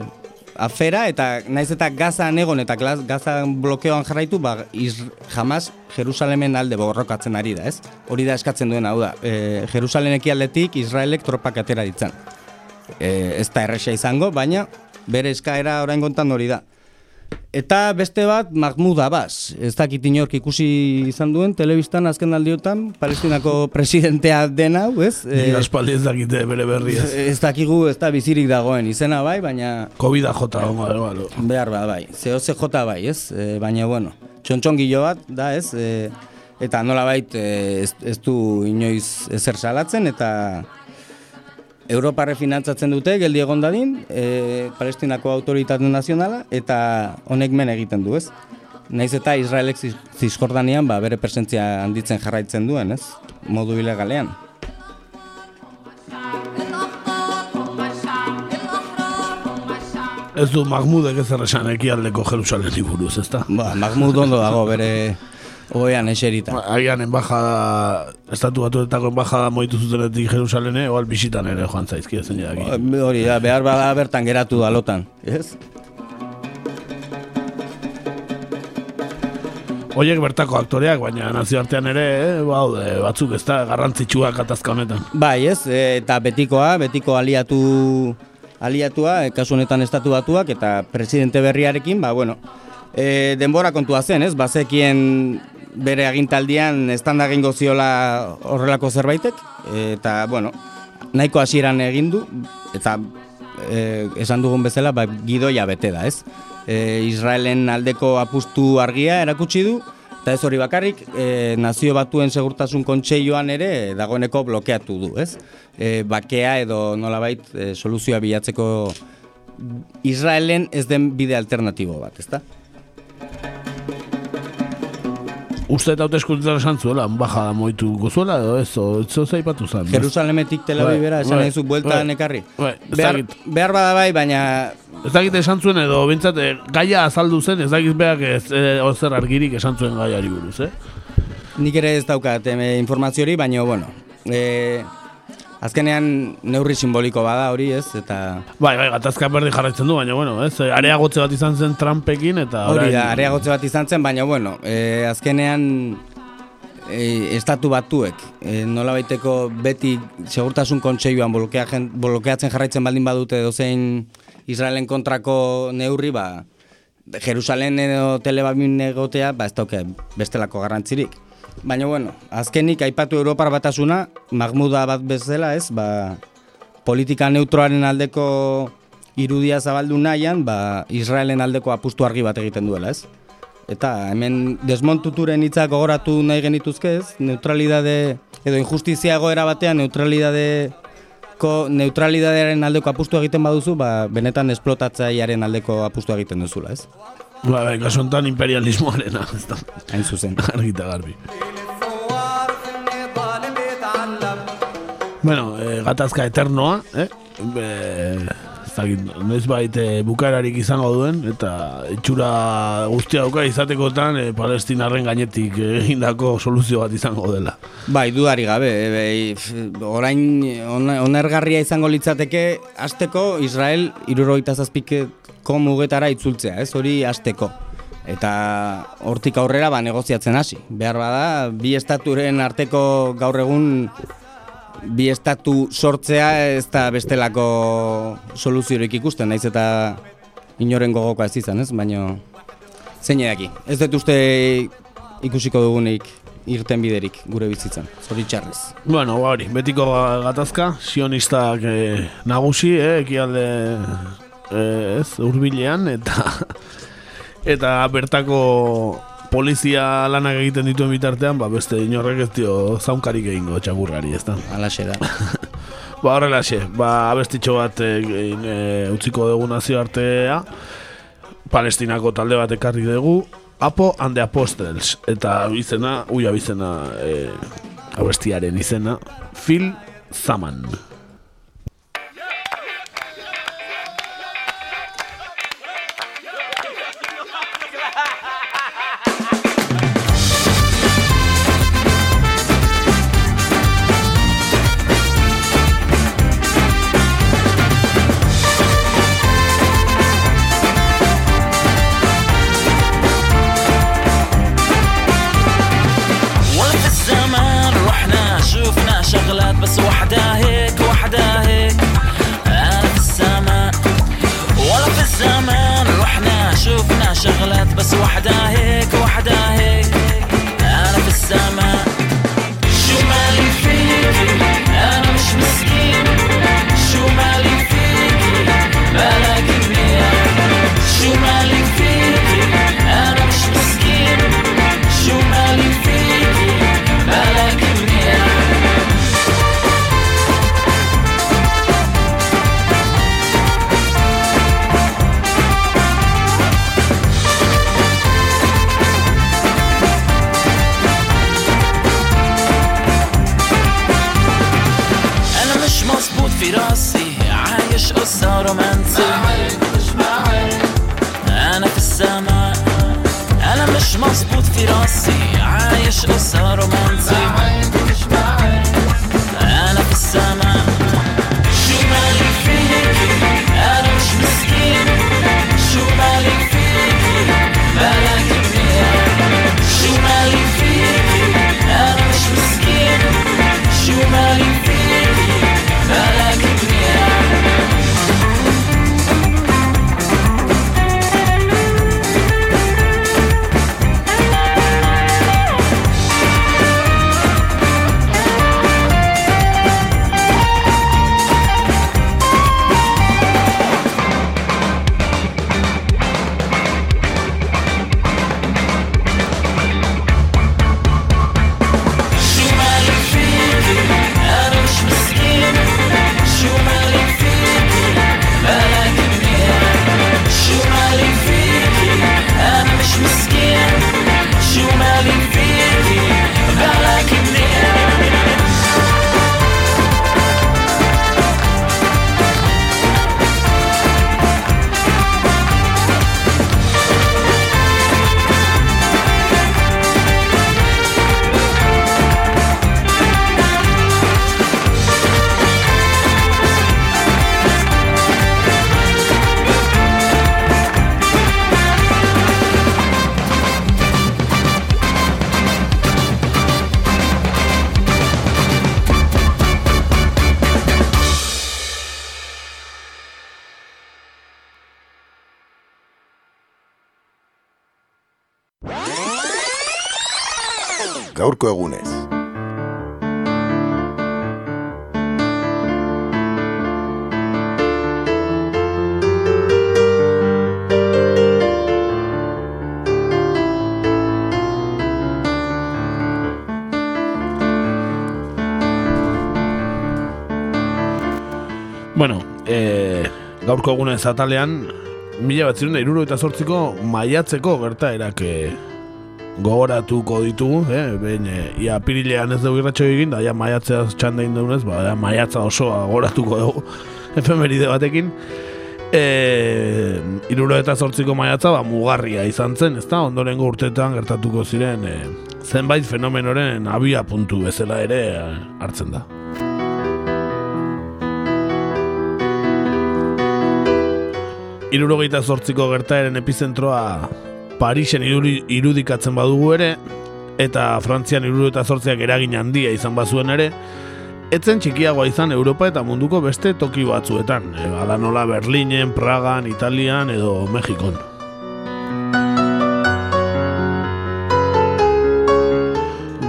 afera, eta naiz eta gaza egon eta gaza blokeoan jarraitu, ba, iz, jamaz Jerusalemen alde borrokatzen ari da, ez? Hori da eskatzen duen, hau da, e, Jerusalen aldetik Israelek tropak atera ditzen e, ez da erresa izango, baina bere eskaera orain gontan hori da. Eta beste bat, Mahmoud Abbas, ez dakit inork ikusi izan duen, telebistan azken aldiotan, palestinako presidentea dena, ez? E, aspaldi ez dakite bere berri ez. Ez dakigu ez da bizirik dagoen izena bai, baina... Covid-a jota, hongo, Behar ba, bai, COC jota bai, ez? E, baina, bueno, txontxon bat, da, ez? E, eta nola bait, ez, ez du inoiz ezer salatzen, eta Europarre finantzatzen dute, geldi egon dadin, e, Palestinako autoritate nazionala, eta honek men egiten du, ez? Naiz eta Israelek zizkordanean ba, bere presentzia handitzen jarraitzen duen, ez? Modu ilegalean. Ez du Mahmudek ez erresan ekialdeko Jerusaleni buruz, ezta? Ba, Mahmud ondo dago bere Oean eserita. Ba, agian embajada, estatu batuetako embajada moitu zutenetik Jerusalene, oal bisitan ere joan zaizki ezen jadaki. Ba, hori, da, behar bada bertan geratu da lotan, ez? Oiek bertako aktoreak, baina nazioartean ere, eh, baude, batzuk ez da garrantzitsua katazka honetan. Bai, ez, e, eta betikoa, betiko aliatu aliatua, e, kasu honetan estatu batuak, eta presidente berriarekin, ba, bueno, e, denbora kontua zen, ez, bazekien bere agintaldian estanda egingo ziola horrelako zerbaitek eta bueno, nahiko hasieran egin du eta e, esan dugun bezala ba, gidoia bete da, ez? E, Israelen aldeko apustu argia erakutsi du eta ez hori bakarrik e, nazio batuen segurtasun kontseioan ere dagoeneko blokeatu du, ez? E, bakea edo nolabait e, soluzioa bilatzeko Israelen ez den bide alternatibo bat, ezta? Uste eta haute esan zuela, bajada moitu gozuela edo ez, ez zaipatu zen. Jerusalemetik Tel Avivera, bai, esan nahi zu, bai, nekarri. Bai, behar, behar bada bai, baina... Ez dakit esan zuen edo, bintzat, eh, gaia azaldu zen, ez dakit behak ez, e, ozer argirik esan zuen gaiari buruz, eh? Nik ere ez daukat e, informaziori, baina, bueno, e, Azkenean neurri simboliko bada hori, ez? Eta Bai, bai, gatazka berdi jarraitzen du, baina bueno, ez? Areagotze bat izan zen Trumpekin eta hori orain- da, areagotze bat izan zen, baina bueno, e, azkenean e, estatu batuek, e, nola baiteko beti segurtasun kontseiluan blokeatzen, blokeatzen jarraitzen baldin badute dozein Israelen kontrako neurri, ba, Jerusalen edo Telebabin egotea, ba ez dauke bestelako garrantzirik. Baina bueno, azkenik aipatu Europar batasuna, Mahmuda bat bezala ez, ba, politika neutroaren aldeko irudia zabaldu nahian, ba, Israelen aldeko apustu argi bat egiten duela, ez? Eta hemen desmontuturen hitzak gogoratu nahi genituzke, ez? Neutralidade edo injustizia egoera batean neutralidadeko neutralidadearen aldeko apustu egiten baduzu, ba, benetan esplotatzailearen aldeko apustu egiten duzula, ez? Ba, bai, kasu honetan imperialismoarena, ez da. Hain zuzen. Argita garbi. Bueno, eh, gatazka eternoa, eh? Be, ez dakit, noiz bait eh, bukaerarik izango duen, eta itxura guztia dauka izatekotan eh, palestinarren gainetik egindako soluzio bat izango dela. Bai, dudari gabe, e, bai, orain on- onergarria izango litzateke hasteko Israel irurogeita zazpikeko mugetara itzultzea, ez hori hasteko. Eta hortik aurrera ba negoziatzen hasi. Behar bada, bi estaturen arteko gaur egun bi estatu sortzea ez da bestelako soluziorik ikusten, naiz eta inoren gogokoa ez izan, ez? Baina zein edaki. Ez dut uste ikusiko dugunik irten biderik gure bizitzan, zoritxarrez. Bueno, ba hori, betiko gatazka, sionistak eh, nagusi, eh, ekialde eh, ez, urbilean, eta eta bertako polizia lanak egiten dituen bitartean, ba beste inorrek ez dio zaunkarik egingo txakurrari, ez da? Alaxe da. ba horrelaxe, ba abestitxo bat egin, eh, utziko dugu nazioartea, Palestinako talde bat ekarri dugu, Apo and the Apostles, eta izena, uia bizena, eh, abestiaren izena, Phil Zaman. دخلت بس وحدها في راسي عايش قصة رومانسي Egunez atalean, mila bat iruro eta sortziko maiatzeko gertaerak e, gogoratuko ditugu, eh? behin e, ia pirilean ez dugu irratxo egin, da ja maiatzea txanda indunez, ba, ja maiatza osoa gogoratuko dugu efemeride batekin. E, iruro eta sortziko maiatza ba, mugarria izan zen, ezta ondorengo urteetan gertatuko ziren e, zenbait fenomenoren abia puntu bezala ere hartzen da. Irurogeita zortziko gertaeren epizentroa Parisen irudi, irudikatzen badugu ere, eta Frantzian irurogeita zortziak eragin handia izan bazuen ere, etzen txikiagoa izan Europa eta munduko beste toki batzuetan, e, ala nola Berlinen, Pragan, Italian edo Mexikon.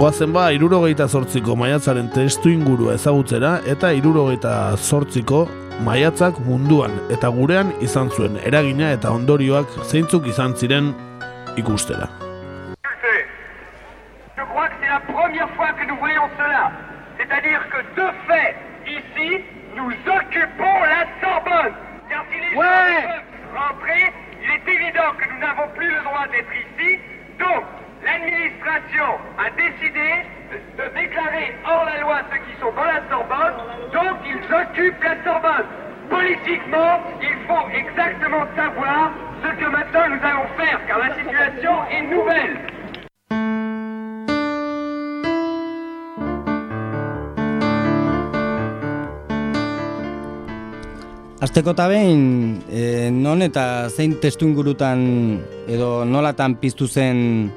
Goazen ba, irurogeita zortziko maiatzaren testu ingurua ezagutzera eta irurogeita zortziko maiatzak munduan eta gurean izan zuen eragina eta ondorioak zeintzuk izan ziren ikustera. Je crois que c'est la première fois que nous voyons cela. C'est-à-dire que de fait, ici, nous occupons la Sorbonne. Car si les gens peuvent rentrer, il est évident que nous n'avons plus le droit d'être ici. Donc, l'administration a décidé de, déclarer hors la loi ceux qui sont dans la Sorbonne. Donc, ils occupent la Sorbonne. Politiquement, il faut exactement savoir ce que maintenant nous allons faire, car la situation est nouvelle. Azteko eta behin, e, non eta zein testu ingurutan edo nolatan piztu zen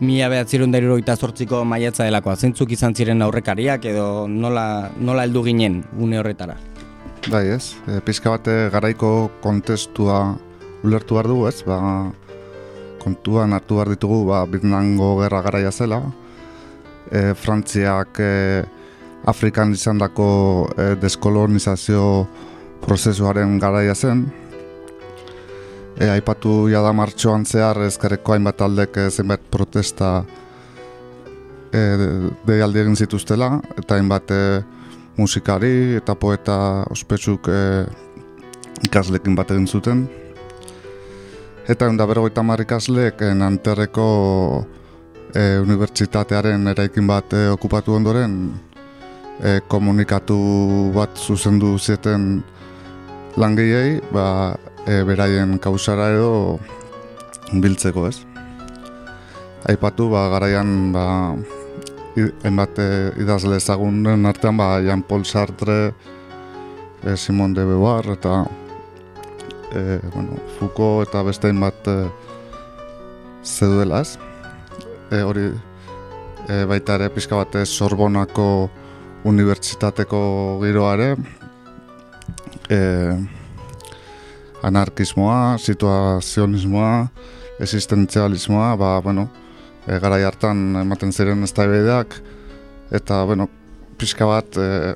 mila behatzerun da zortziko maiatza delakoa? Zeintzuk izan ziren aurrekariak edo nola, nola heldu ginen une horretara? Bai ez, e, pizka bate garaiko kontestua ulertu behar dugu ez, ba, kontuan hartu behar ditugu ba, Vietnamgo gerra garaia zela, e, Frantziak e, Afrikan izan dako e, deskolonizazio prozesuaren garaia zen. E, aipatu jada martxoan zehar ezkerreko hainbat aldek e, zenbait protesta e, deialdi egin zituztela, eta hainbat e, musikari eta poeta ospetsuk e, ikaslekin bat egin zuten. Eta da berrogeita mar ikasleek e, Nanterreko e, unibertsitatearen eraikin bat e, okupatu ondoren e, komunikatu bat zuzendu zieten langiei, ba, e, beraien kausara edo biltzeko ez. Aipatu, ba, garaian, ba, hainbat e, idazle ezagunen artean, ba, Jean Paul Sartre, e, Simon de Beauvoir, eta e, bueno, Foucault eta beste hainbat e, zeduela ez. E, hori e, baita ere pixka bat Sorbonako unibertsitateko giroare, e, anarkismoa, situazionismoa, existentzialismoa, ba, bueno, e, garai hartan ematen ziren ez eta, bueno, pixka bat, e,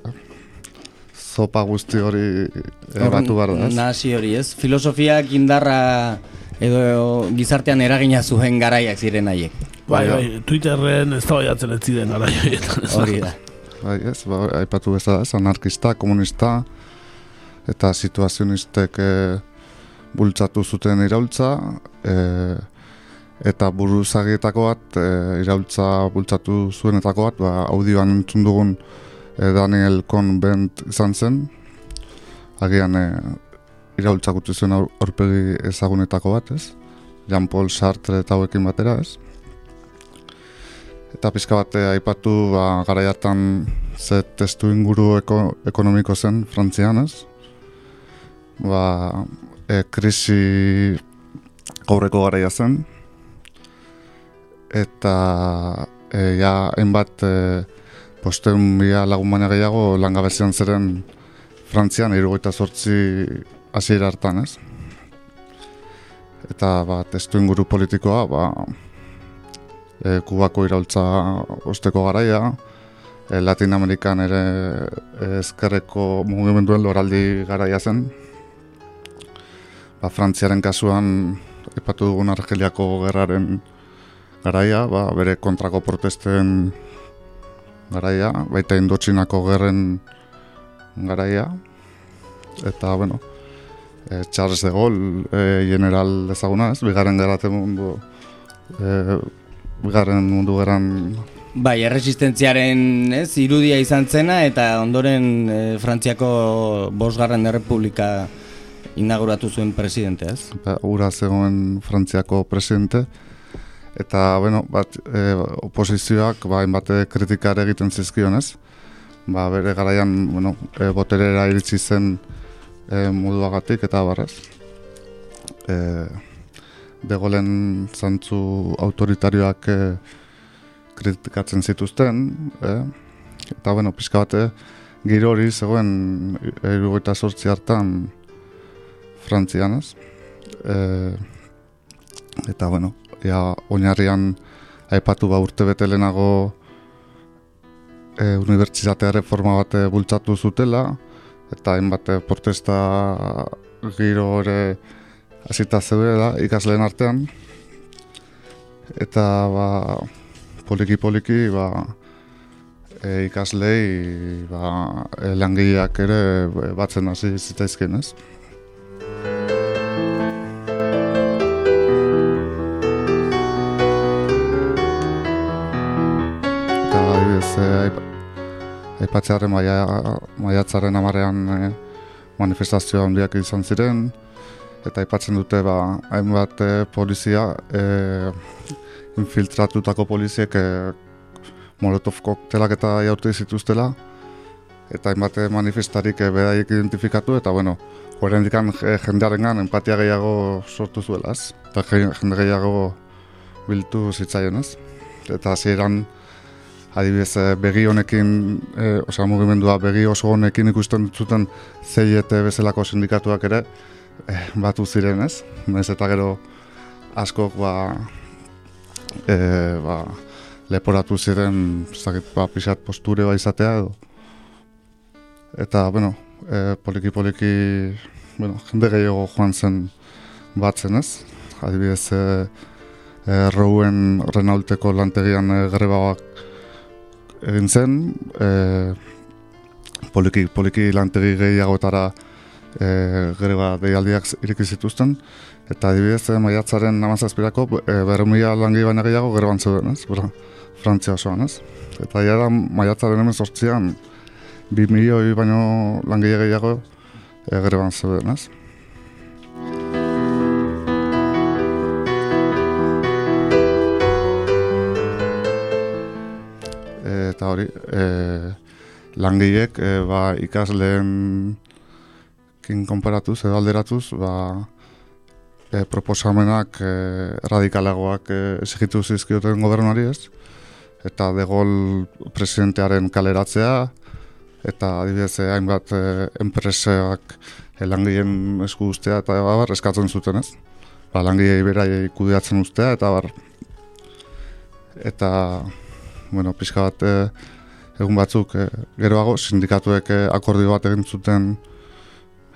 zopa guzti hori e, batu behar da, ez? Nasi hori, ez? Filosofiak indarra edo gizartean eragina zuen garaiak ziren haiek. Bai, bai, Twitterren ez da baiatzen ez ziren garaioetan. Hori da. Bai, ez, ba, aipatu bezala, ez, anarkista, komunista, eta situazionistek e, bultzatu zuten iraultza, e, eta buruzagietako bat, e, iraultza bultzatu zuenetako bat, ba, audioan entzun dugun e, Daniel Cohn-Bent izan zen, agian e, iraultza gutu zuen aurpegi ezagunetako bat, ez? Jean-Paul Sartre eta hauekin batera, ez? Eta pizka bat aipatu ba, gara hartan ze testu inguru eko, ekonomiko zen Frantzian, ez? Ba, e, krisi gaurreko garaia zen eta e, ja enbat e, posten bia lagun baina gehiago langabezian zeren Frantzian irugaita sortzi hasiera hartan ez eta ba, testu inguru politikoa ba, e, Kubako iraultza osteko garaia, e, Latin Amerikan ere e, ezkerreko mugimenduen loraldi garaia zen. Ba, Frantziaren kasuan, epatu dugun Argeliako gerraren garaia, ba, bere kontrako protesten garaia, baita Indotxinako gerren garaia. Eta, bueno, e, Charles de Gaulle, e, general ezaguna, ez? Bigarren gerate mundu, e, bigarren mundu geran Bai, erresistentziaren ez, irudia izan zena eta ondoren e, Frantziako bosgarren errepublika inauguratu zuen presidente, ez? Ba, ura zegoen Frantziako presidente eta bueno, bat, e, oposizioak ba, hainbate kritikare egiten zizkion, ez? Ba, bere garaian, bueno, e, boterera iritsi zen e, moduagatik eta barrez. E, Degolen zantzu autoritarioak e, kritikatzen zituzten, eh? eta bueno, pixka bate, giro hori zegoen irugaita sortzi hartan Frantzian, ez? E, eta bueno, ja, oinarrian aipatu ba urte bete lehenago e, unibertsitatea reforma bate bultzatu zutela, eta hainbat protesta giro ere hasita zeudela ikasleen artean, eta ba, poliki poliki ba, e, ikaslei ba, e, langileak ere batzen hasi zitaizken, ez? Adibidez, e, aipatzearen maia, maiatzaren amarean e, manifestazio handiak izan ziren, eta aipatzen dute ba, hainbat e, polizia e, infiltratutako poliziek e, molotov koktelak eta jaurte zituztela, eta hainbat manifestarik e, bedaik identifikatu, eta bueno, horren dikan e, jendearen empatia gehiago sortu zuelaz, eta jende gehiago biltu zitzaien ez. Eta hasieran adibidez begi honekin, e, osea mugimendua begi oso honekin ikusten zuten ZIET bezalako sindikatuak ere e, batu ziren ez. Naiz eta gero askok ba, e, ba, leporatu ziren zakit, ba, pixat posture ba izatea edo. Eta, bueno, e, poliki poliki bueno, jende gehiago joan zen batzen ez. Adibidez, e, e, Rouen Renaulteko lantegian e, grebaak egin zen, e, poliki, poliki lantegi gehiagotara e, greba deialdiak ireki zituzten, eta adibidez e, maiatzaren namazazpirako e, berrumia langi baina gehiago greban zeuden, ez? Bera, Frantzia osoan, ez? Eta ja da maiatzaren hemen sortzian, bi milioi baino langile gehiago e, greban zeuden, ez? Eta hori e, langileek e, ba, ikasleen kin konparatuz edo alderatuz ba, e, proposamenak e, radikalagoak e, esigitu zizkioten gobernuari ez? Eta de gol presidentearen kaleratzea eta adibidez e, hainbat e, enpresak e, langileen esku ustea eta bar eskatzen zuten ez? Ba, langilei berai kudeatzen ustea eta bar eta bueno, pixka bat e, egun batzuk e, geroago sindikatuek e, akordio bat egin zuten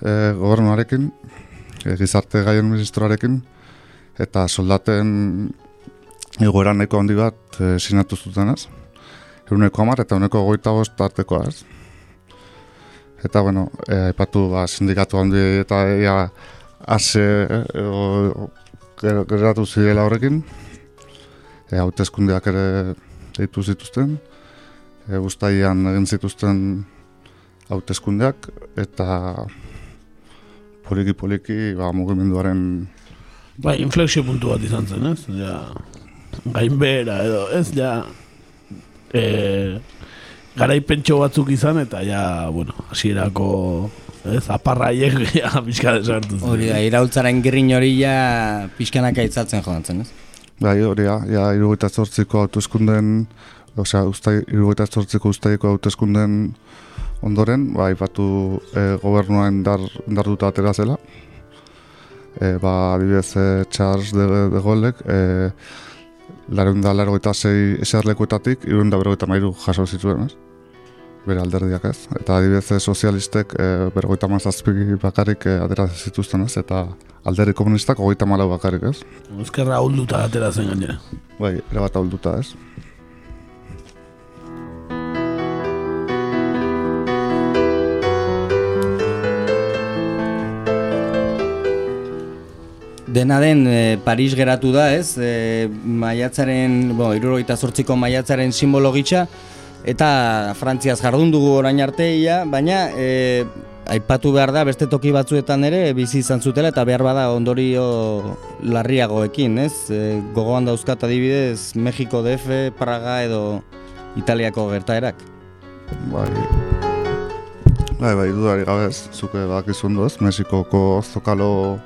e, gobernuarekin, e, gizarte gaien ministroarekin, eta soldaten egoera nahiko handi bat e, sinatu zuten ez. Amar eta eguneko goita bost artekoa ez. Eta, bueno, e, aipatu ba, sindikatu handi eta ea ase e, geratu zirela horrekin. E, hautezkundeak ere deitu zituzten, e, guztaian egin zituzten hauteskundeak eta poliki-poliki ba, mugimenduaren... Ba, inflexio puntu bat izan zen, ez? Ja, gainbera edo, ez? Ja, e, garaipentxo batzuk izan eta ja, bueno, hasierako ez, aparraiek ja, pixka desartu zen. Hori da, iraultzaren girin hori ja pixkanaka itzatzen joan zen, ez? Bai, hori ja, irugaita zortziko hautezkunden, osea, irugaita zortziko ustaiko hautezkunden ondoren, ba, ipatu e, gobernua indar, indar dut atera zela. E, ba, adibidez, e, Charles de, de Golek, e, Larun da largoita zei eserlekuetatik, irun da berrogeita mairu jaso zituen, ez? Bere alderdiak ez. Eta adibidez eh, sozialistek e, berrogeita mazazpi bakarrik e, atera zituzten ez, eta alderdi komunistak hogeita malau bakarrik ez. Ezkerra hulduta atera zen gainera. Bai, erabat ahulduta ez. Dena den e, Paris geratu da, ez? E, maiatzaren, irurogeita zortziko maiatzaren simbolo gitxa, eta Frantziaz jardun dugu orain arteia, baina e, aipatu behar da beste toki batzuetan ere bizi izan zutela eta behar bada ondorio larriagoekin, ez? E, gogoan dauzkat adibidez Mexiko DF, Praga edo Italiako gertaerak. Bai, bai, bai, dudari gabez, zuke bakizun duaz, Mexikoko zokalo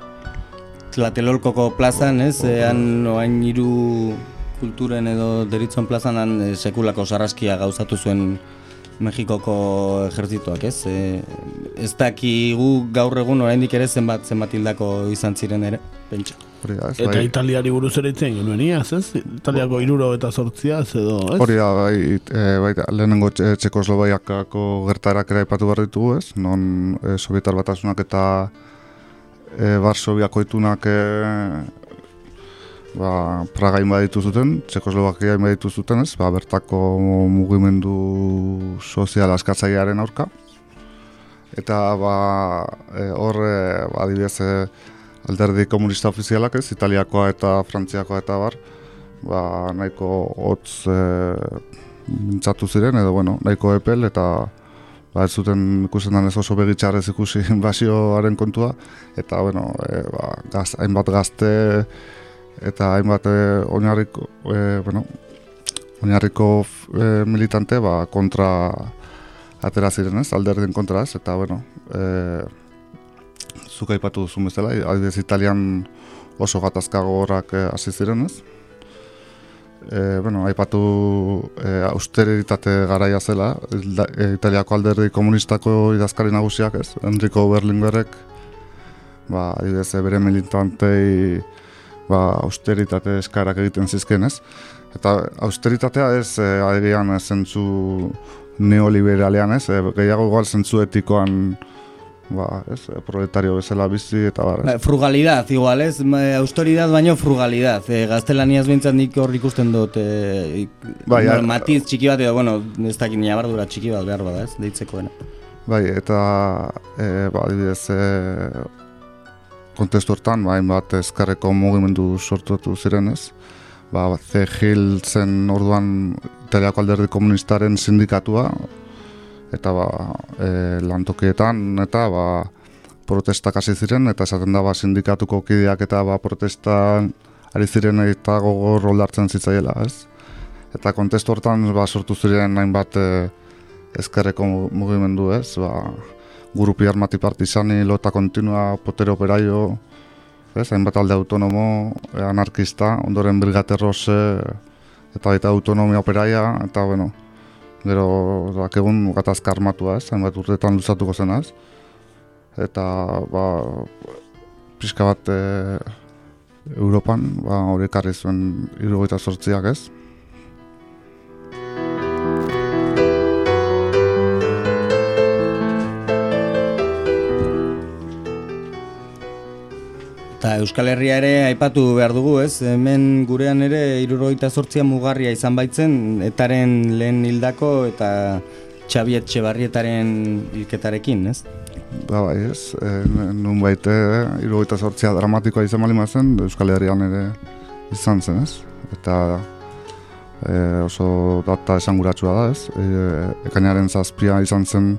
Tlatelolkoko plazan, ez, ean oain hiru kulturen edo deritzon plazan han e, sekulako sarraskia gauzatu zuen Mexikoko ejertzituak, ez? E, ez dakigu gaur egun oraindik ere zenbat zenbat hildako izan ziren ere, pentsa. Hori da, ez, Eta bai. italiari buruz ere itzen genuen iaz, ez? Italiako iruro eta sortzia, edo, ez? Hori da, bai, e, bai, lehenengo txe- Txekoslovakiako gertarak ere aipatu behar ditugu, ez? Non e, Sovietar batasunak eta e, Varsoviako itunak e, ba, Praga inbaditu zuten, Txekoslovakia inbaditu zuten, ez? Ba, bertako mugimendu sozial askatzailearen aurka. Eta ba, e, hor, e, ba, adibidez, e, alderdi komunista ofizialak ez, Italiakoa eta Frantziakoa eta bar, ba, nahiko hotz e, mintzatu ziren, edo bueno, nahiko epel, eta ba, ez zuten ikusten ez oso begitxarrez ikusi invasioaren kontua, eta bueno, e, ba, gaz, hainbat gazte eta hainbat e, oinarriko, e, bueno, oinarriko e, militante ba, kontra atera ziren ez, alderdien kontra ez, eta bueno, e, zuk aipatu duzun bezala, adibidez Italian oso gatazka gogorrak eh, hasi ziren ez. E, bueno, aipatu e, austeritate garaia zela, e, Italiako alderdi komunistako idazkari nagusiak ez, Enrico Berlinguerrek, ba, adibidez bere militantei ba, austeritate eskarak egiten zizken ez. Eta austeritatea ez, e, agian ez zentzu neoliberalean ez, e, gehiago igual zentzu etikoan ba, ez, proletario bezala bizi eta bar. Ba, frugalidad, igual, ez? Ma, Autoridad baino frugalidad. E, gaztelaniaz bintzat nik hor ikusten dut e, Bai, a- matiz txiki bat edo, bueno, ez dakit nabardura txiki bat behar bada, ez? Deitzekoena. Bai, eta e, ba, adibidez e, kontestu hortan, ba, hainbat ezkarreko mugimendu sortutu ziren ez. Ba, C. Gil zen orduan Italiako alderdi komunistaren sindikatua, eta ba, e, lantokietan eta ba, protestak hasi ziren, eta esaten da ba, sindikatuko kideak eta ba, protestan ari ziren eta gogor oldartzen zitzaiela, ez? Eta kontestu hortan ba, sortu ziren hainbat e, ezkerreko mu- mugimendu, ez? Ba, Grupi Armati Partizani, Lota Kontinua, Potere Operaio, ez? Hainbat alde autonomo, eh, anarkista, ondoren Brigate Rose, eta baita autonomia operaia, eta bueno, gero dakegun gatazka armatua, ez? Hainbat urtetan luzatuko zen, ez? Eta, ba, pixka bat e, Europan, ba, hori ekarri zuen irugaita sortziak, ez? Eta Euskal Herria ere aipatu behar dugu, ez? Hemen gurean ere irurogeita zortzia mugarria izan baitzen, etaren lehen hildako eta Xabiet Txebarrietaren hilketarekin, ez? Ba, bai, ez, e, nun baite, irugaita sortzia dramatikoa izan bali zen, Euskal Herrian ere izan zen, ez? Eta e, oso data esanguratsua da, ez? E, ekainaren zazpia izan zen,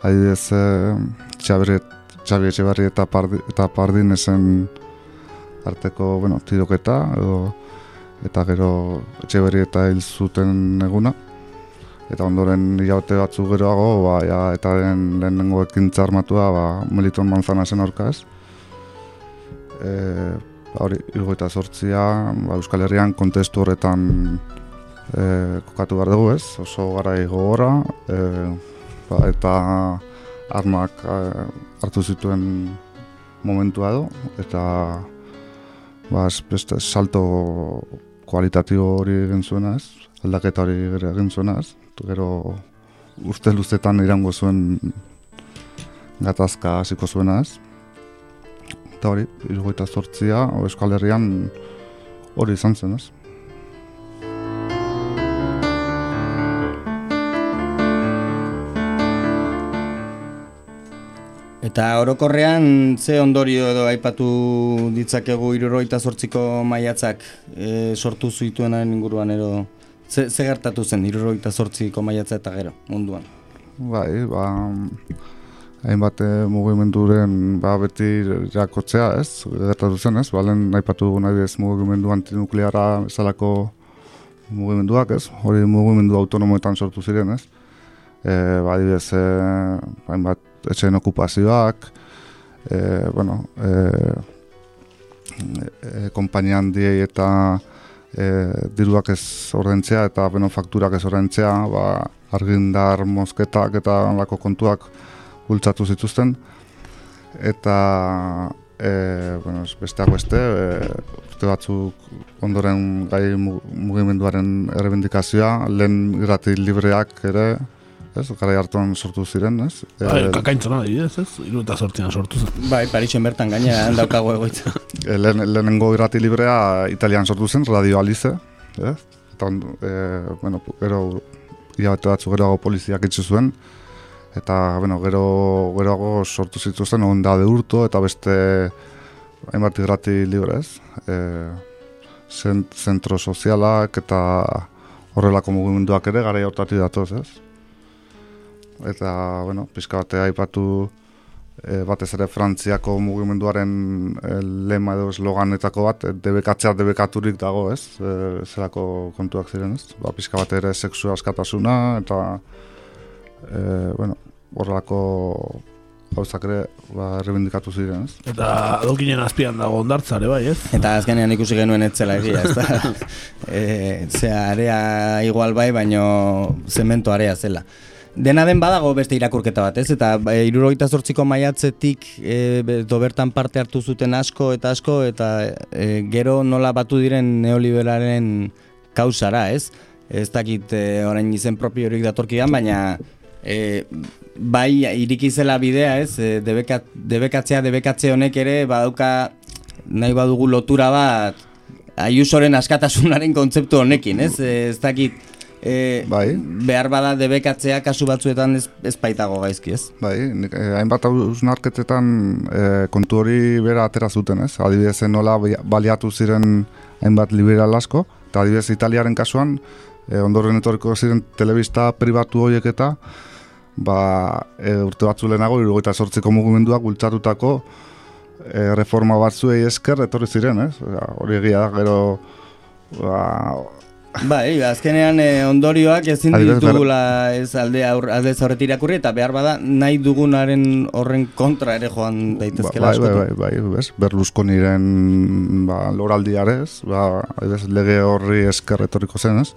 adibidez, e, Txabiet, Xabi Etxebarri eta, Pardi, eta Pardinesen arteko, bueno, tiroketa, edo, eta gero Etxeberri eta hil zuten eguna. Eta ondoren hilabete batzu geroago, ba, ja, eta den lehenengo ekintza armatua, ba, Meliton Manzanasen aurka ez. E, ba, hori, irgoita sortzia, ba, Euskal Herrian kontestu horretan e, kokatu behar dugu ez, oso garai gogorra, e, ba, eta armak e, hartu zituen momentua edo, eta ba, beste salto kualitatibo hori egin zuena ez, aldaketa hori egin zuena gero uste luzetan irango zuen gatazka hasiko zuena ez. Eta hori, irugoita zortzia, Euskal Herrian hori izan zen ez. Eta orokorrean ze ondorio edo aipatu ditzakegu iruroita zortziko maiatzak e, sortu zuituenaren inguruan edo ze, ze gertatu zen iruroita zortziko maiatza eta gero munduan? Bai, ba, hainbat eh, mugimenduren ba, beti jakotzea ez, gertatu zen ez, balen aipatu dugu nahi ez mugimendu antinukleara ezalako mugimenduak ez, hori mugimendu autonomoetan sortu ziren ez, e, ba, adibidez, e, hainbat etxeen okupazioak, e, bueno, e, e, kompainia handiei eta e, diruak ez ordentzea eta beno fakturak ez ordentzea, ba, argindar mozketak eta lako kontuak bultzatu zituzten. Eta e, bueno, besteak beste, e, urte batzuk ondoren gai mugimenduaren errebindikazioa, lehen irrati libreak ere, ez, gara hartuan sortu ziren, ez? Bai, kakaintzona da, ez, ez, iru eta sortzian sortu zen. Bai, Parixen bertan gainera, handaukago egoitza. E, lehen, lehenengo irrati librea italian sortu zen, Radio Alice, ez? Eta, e, bueno, gero, hilabete batzu geroago poliziak itzu zuen, eta, bueno, gero, geroago sortu zituzten, onda de urto, eta beste, hainbat irrati libre, ez? E, zent, zentro sozialak eta horrelako mugimenduak ere gara hortatik datoz, ez? Eta bueno, pizka bate aipatu e, batez ere Frantziako mugimenduaren e, lema edo esloganetako bat, e, debekatzea debekaturik dago, ez? E, zerako kontuak ziren, ez? Ba, pizka bate ere sexu askatasuna eta e, bueno, horrelako gauzak ere ba, errebindikatu ziren, ez? Eta adokinen azpian dago ondartzare, bai, ez? Eta azkenean ikusi genuen etzela egia, ez da? e, zea, area igual bai, baino zemento area zela. Dena den badago beste irakurketa bat, ez? Eta e, irurogeita zortziko maiatzetik e, dobertan parte hartu zuten asko eta asko, eta e, gero nola batu diren neoliberaren kausara, ez? Ez dakit e, orain izen propio horik datorkidan, baina e, bai irikizela bidea, ez? E, debekat, debekatzea, debekatze honek ere badauka nahi badugu lotura bat aiusoren askatasunaren kontzeptu honekin, ez? E, ez dakit e, bai. behar bada debekatzea kasu batzuetan ez, ez baitago gaizki, ez? Bai, nik, eh, hainbat hausnarketetan eh, kontu hori bera atera zuten, ez? Adibidez, nola baliatu ziren hainbat liberal asko, eta adibidez, Italiaren kasuan, eh, ondoren etorriko ziren telebista pribatu horiek eta, ba, e, urte batzu lehenago, irugaita sortziko mugimenduak bultzatutako e, reforma batzuei esker etorri ziren, ez? Hori egia da, gero, ba, Bai, azkenean eh, ondorioak ezin ditugula ez alde aur, alde zaurret irakurri eta behar bada nahi dugunaren horren kontra ere joan daitezkela ba, bai, bai, bai, bai, bez, Berlusconiren ba, loraldiarez, ba, ez, lege horri esker etorriko zen, ez?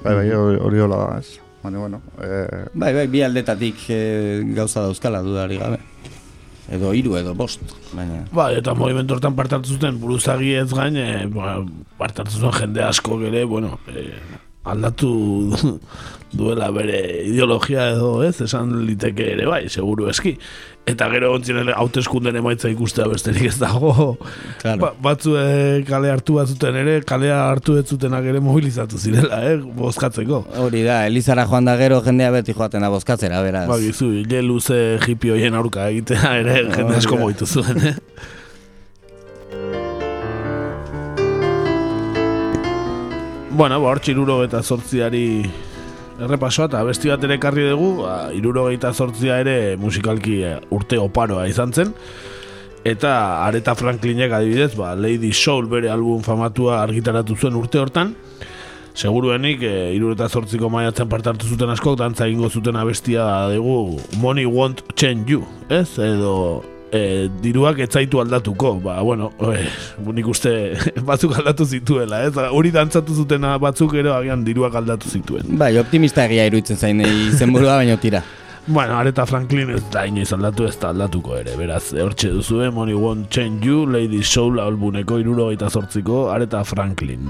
Bai, bai, hori hola da, ez? Baina, bueno, eh... Bai, bai, bi aldetatik eh, gauza dauzkala dudari gabe edo hiru edo bost, baina... Ba, eta movimentu hortan parte hartu zuten buruzagi ez gain, e, ba, parte hartu zuten jende asko gere, bueno, e, aldatu duela bere ideologia edo ez, esan liteke ere bai, seguru eski. Eta gero ontzien ere hauteskunden emaitza ikustea besterik ez dago. Claro. Ba, batzu kale hartu batzuten ere, kalea hartu ez zutenak ere mobilizatu zirela, eh, bozkatzeko. Hori da, Elizara joan da gero jendea beti joaten da bozkatzera, beraz. Ba, gizu, ile luze hipioien aurka egitea ere jende asko moitu zuen, eh. Bueno, ba, hor txiruro eta sortziari errepasoa eta besti bat ere karri dugu, ba, iruro zortzia ere musikalki eh, urte oparoa izan zen. Eta Areta Franklinek adibidez, ba, Lady Soul bere album famatua argitaratu zuen urte hortan. Seguruenik, e, iruro eta zortziko maiatzen partartu zuten asko, dantza egingo zuten abestia dugu Money Won't Change You, ez? Edo e, diruak etzaitu aldatuko, ba, bueno, e, nik uste batzuk aldatu zituela, ez? Hori dantzatu zutena batzuk ero agian diruak aldatu zituen. Bai, optimista egia iruditzen zain izenburua baino tira. Bueno, Areta Franklin ez da inoiz aldatu ez da aldatuko ere, beraz, hortxe duzu, eh? Money Won't Change You, Lady Soul albuneko iruro gaita zortziko, Areta Franklin.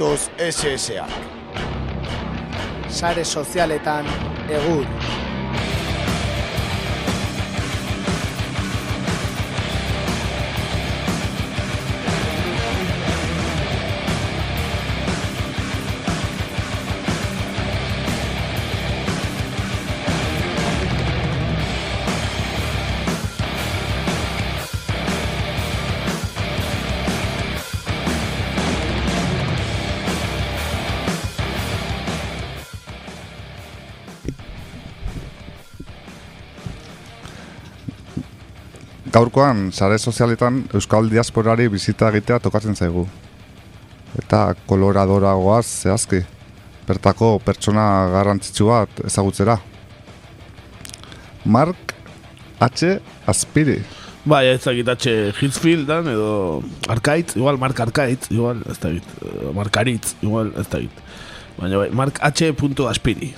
Datoz SS-ak. Sare sozialetan egur. Gaurkoan, sare sozialetan Euskal Diasporari bizita egitea tokatzen zaigu. Eta koloradora goaz zehazki, bertako pertsona garrantzitsu bat ezagutzera. Mark H. Aspiri. Bai, ez dakit H. Hitsfieldan edo Arkaitz, igual Mark Arkaitz, igual ez dakit, eh, Mark Aritz, igual ez dakit. Baina bai, Mark H. Aspiri.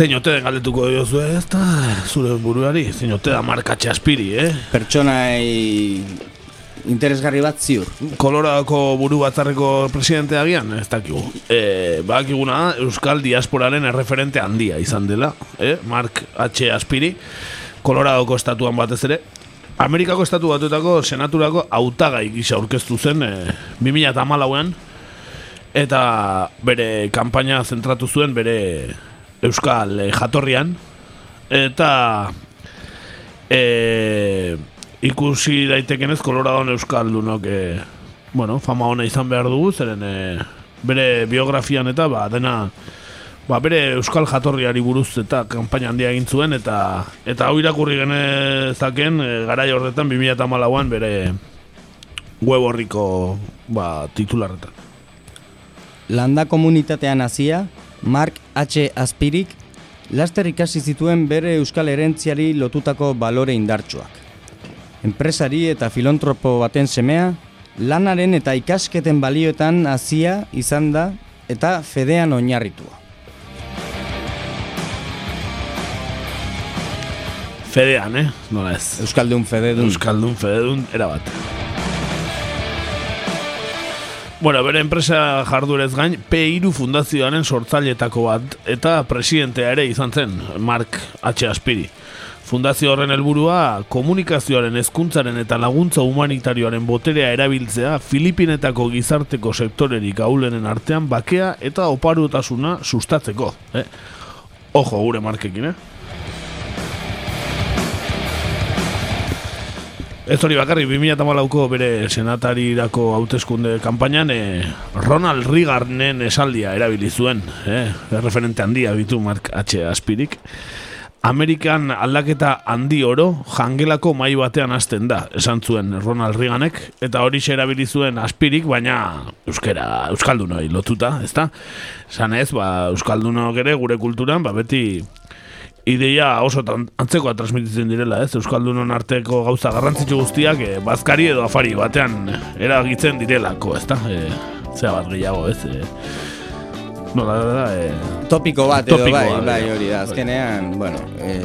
Zein ote den galdetuko diozu ez da, zure buruari, zein ote da Mark H. Aspiri, eh? Pertsonai interesgarri bat ziur. Koloradoko buru batzarreko presidente agian, ez dakigu. E, bakiguna da, Euskal Diasporaren erreferente handia izan dela, eh? Mark H. Aspiri, Koloradoko estatuan batez ere. Amerikako estatu batuetako senaturako hautagai gisa aurkeztu zen e, 2008an, eta bere kanpaina zentratu zuen bere Euskal eh, jatorrian, eta e, ikusi daitekenez Koloradon Euskaldunok e, bueno, fama ona izan behar dugu, zeren e, bere biografian eta ba, dena ba, bere Euskal jatorriari buruz eta kanpaina handia egin zuen eta eta hau irakurri genezaken e, garai horretan 2008an bere web horriko ba, titularretan. Landa komunitatean hasia, Mark H. Aspirik, laster ikasi zituen bere euskal erentziari lotutako balore indartsuak. Enpresari eta filontropo baten semea, lanaren eta ikasketen balioetan hasia izan da eta fedean oinarritua. Fedean, eh? Nola ez? Euskaldun fededun. Euskaldun fededun, erabat. Bueno, bere enpresa jardurez gain, P3 fundazioaren sortzailetako bat eta presidentea ere izan zen, Mark H. Aspiri. Fundazio horren helburua komunikazioaren hezkuntzaren eta laguntza humanitarioaren boterea erabiltzea Filipinetako gizarteko sektorerik aulenen artean bakea eta oparutasuna sustatzeko. Eh? Ojo gure markekin, eh? Ez hori bakarri, 2008ko bere senatarirako hauteskunde kanpainan eh, Ronald Reaganen esaldia erabili zuen, eh, referente handia bitu Mark H. Aspirik. Amerikan aldaketa handi oro jangelako mai batean hasten da, esan zuen Ronald Reaganek, eta hori erabili zuen Aspirik, baina euskera, euskaldunoi lotuta, ezta? Esan ba, euskaldunok ere gure kulturan, ba, beti ideia oso antzekoa transmititzen direla, ez? Euskaldunon arteko gauza garrantzitsu guztiak e, bazkari edo afari batean eragitzen direlako, ezta? E, zea bat gehiago, ez? E, nola da, da, e, Topiko bat edo bai, bai bai. hori da, azkenean, bueno, eh,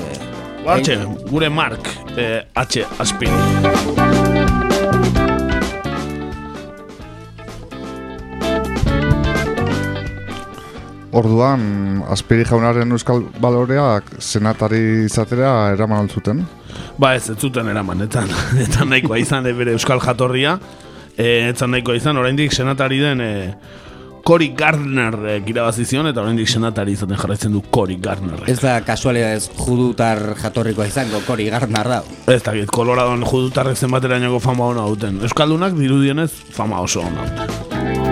Hortxe, gure Mark eh, H. Aspin. Orduan, Aspiri jaunaren euskal baloreak senatari izatera eraman altzuten. Ba ez, ez zuten eraman, eta, eta nahikoa izan eh, bere euskal jatorria, e, etzan nahikoa izan, oraindik senatari den e, Cory Gardner e, irabazi zion, eta oraindik senatari izaten jarraitzen du Cory Gardner. ez da kasualidadez judutar jatorrikoa izango, kori garnar da. Ez dakit, Coloradon judutarrek zenbaterainoko fama ona duten. Euskaldunak dirudienez fama oso ona dute.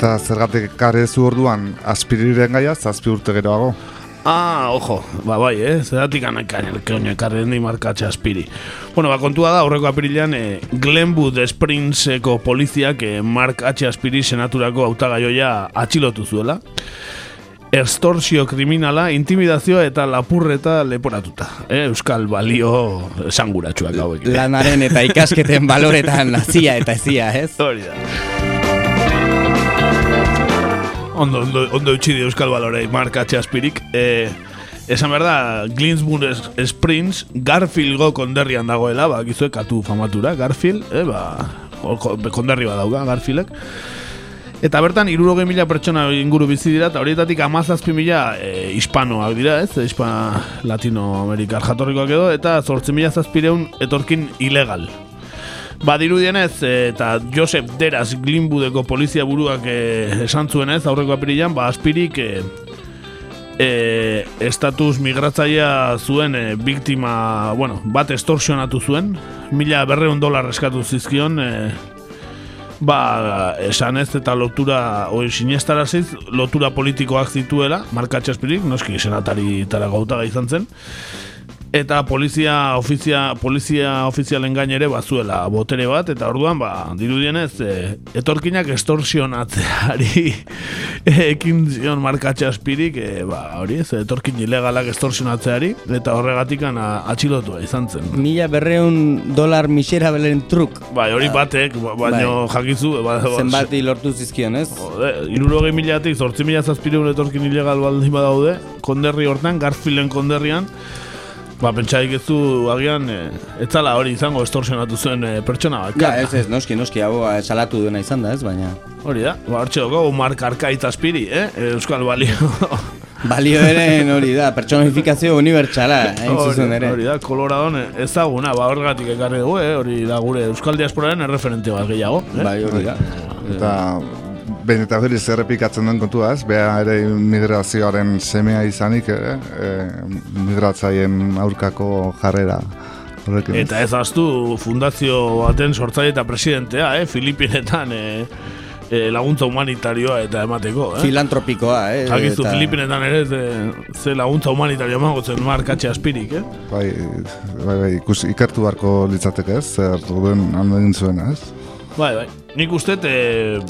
Eta zergatik ekarri zu orduan Aspiriren gaia zazpi urte geroago. Ah, ojo, ba bai, eh, zeratik anakan, koño, ekarri ni markatxe aspiri. Bueno, ba, kontua da, aurreko apirilean, eh, Glenwood Springseko poliziak eh, Mark H. Aspiri senaturako hautagaioia atxilotu zuela. Extorsio kriminala, intimidazioa eta lapurreta leporatuta. Eh, Euskal balio esanguratsuak hauek. Lanaren eta ikasketen baloretan hazia eta ezia, ez? Hori da. Ondo, ondo, ondo utzi di Euskal Balorei, Mark H. Aspirik. E, Esan behar da, Glinsburg Springs Garfieldgo konderrian dagoela, ba, gizue katu famatura, Garfield, eh, ba, konderri bat dauka, Garfieldek. Eta bertan, irurogei mila pertsona inguru bizi dira, eta horietatik amazazpi mila e, hispanoak dira, ez? Hispa latinoamerikar jatorrikoak edo, eta zortzi mila zazpireun etorkin ilegal. Badirudienez, eh, eta Josep Deras Glinbudeko polizia buruak eh, esan zuenez, aurreko apirilan, ba, aspirik eh, eh, estatus migratzaia zuen eh, biktima, bueno, bat estorsionatu zuen, mila berreun dolar eskatu zizkion, eh, ba, esan ez eta lotura, oi, sinestaraziz, lotura politikoak zituela, markatxe aspirik, noski senatari tara gautaga izan zen, eta polizia ofizia polizia ofizialen gain ere bazuela botere bat eta orduan ba dirudienez e, etorkinak estorsionatzeari ekin zion markatxe aspirik e, ba hori ez etorkin ilegalak estorsionatzeari eta horregatikan atxilotua izan zen Mila berreun dolar miserabelen truk. Bai, hori batek, ba- baino jakizu, ba, ba- Zenbati lortu zizkion, ez? Irurogei milatik, zortzi mila zazpireun etorkin ilegal baldin badaude, konderri hortan, Garfielden konderrian, ba, pentsaik ez du agian, e, etzala hori izango estorsionatu zuen e, pertsona bat. Ja, ez ez, noski, noski, hau eh, salatu duena izan da, ez, baina... Hori da, ba, hartxe doko, Mark Arkaitz aspiri, eh? Euskal Balio. Balio eren hori da, personifikazio unibertsala, hain zuzen ere. Hori da, Coloradon ezaguna, ba, horregatik ekarri dugu, eh? Hori da gure Euskal Diasporaren erreferente bat gehiago. Eh? Bai, hori da. Eta behin eta berriz errepikatzen den kontua ez, beha ere migrazioaren semea izanik ere, e, migratzaien aurkako jarrera horrekin. ez. Eta ez aztu fundazio baten sortzaile eta presidentea, eh? Filipinetan eh, eh, laguntza humanitarioa eta emateko. Eh? Filantropikoa, eh? Jakizu eta- Filipinetan ere ze, ze laguntza humanitarioa emango zen markatxe aspirik, eh? Bai, bai, bai, ikus, ikertu beharko litzateke ez, zer duen handa egin zuen ez. Bai, bai. Nik uste e,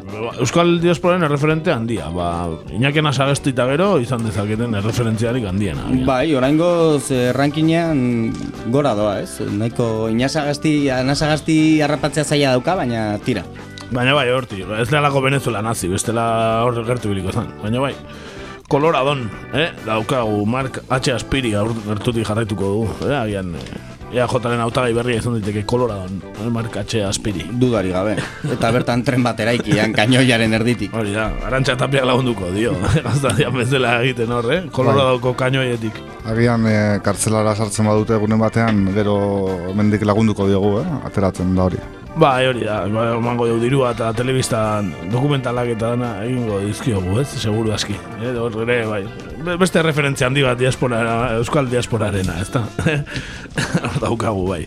Euskal Diasporaren erreferente handia. Ba, Inaken asagesti eta gero izan dezaketen erreferentziarik handiena. agian. Bai, oraingoz eh, rankinean gora doa, ez? Nahiko inasagasti, anasagasti harrapatzea zaila dauka, baina tira. Baina bai, horti, ez lehalako Venezuela nazi, bestela hor gertu biliko zen. Baina bai, Coloradon, eh? daukagu Mark H. Aspiri gertutik jarraituko dugu. Eh? Agian, eh, EAJaren hautagai berria izan daiteke Coloradon, eh? Mark H. Aspiri. Dudari gabe. Eta bertan tren bat eraikian kainoiaren erditik. Hori da, arantxa tapiak lagunduko dio. Gaztadian bezala egiten hor, eh? Coloradoko kainoietik. Agian e, kartzelara sartzen badute egunen batean, gero mendik lagunduko diogu, eh? ateratzen da hori. Ba, hori da, ba, emango dugu dirua eta telebistan dokumentalak eta dana egingo dizkiogu, ez? Seguru aski. Eh? Ere, bai. Be- Beste referentzia handi bat diaspora, euskal diasporarena, ez da? Hor daukagu, bai.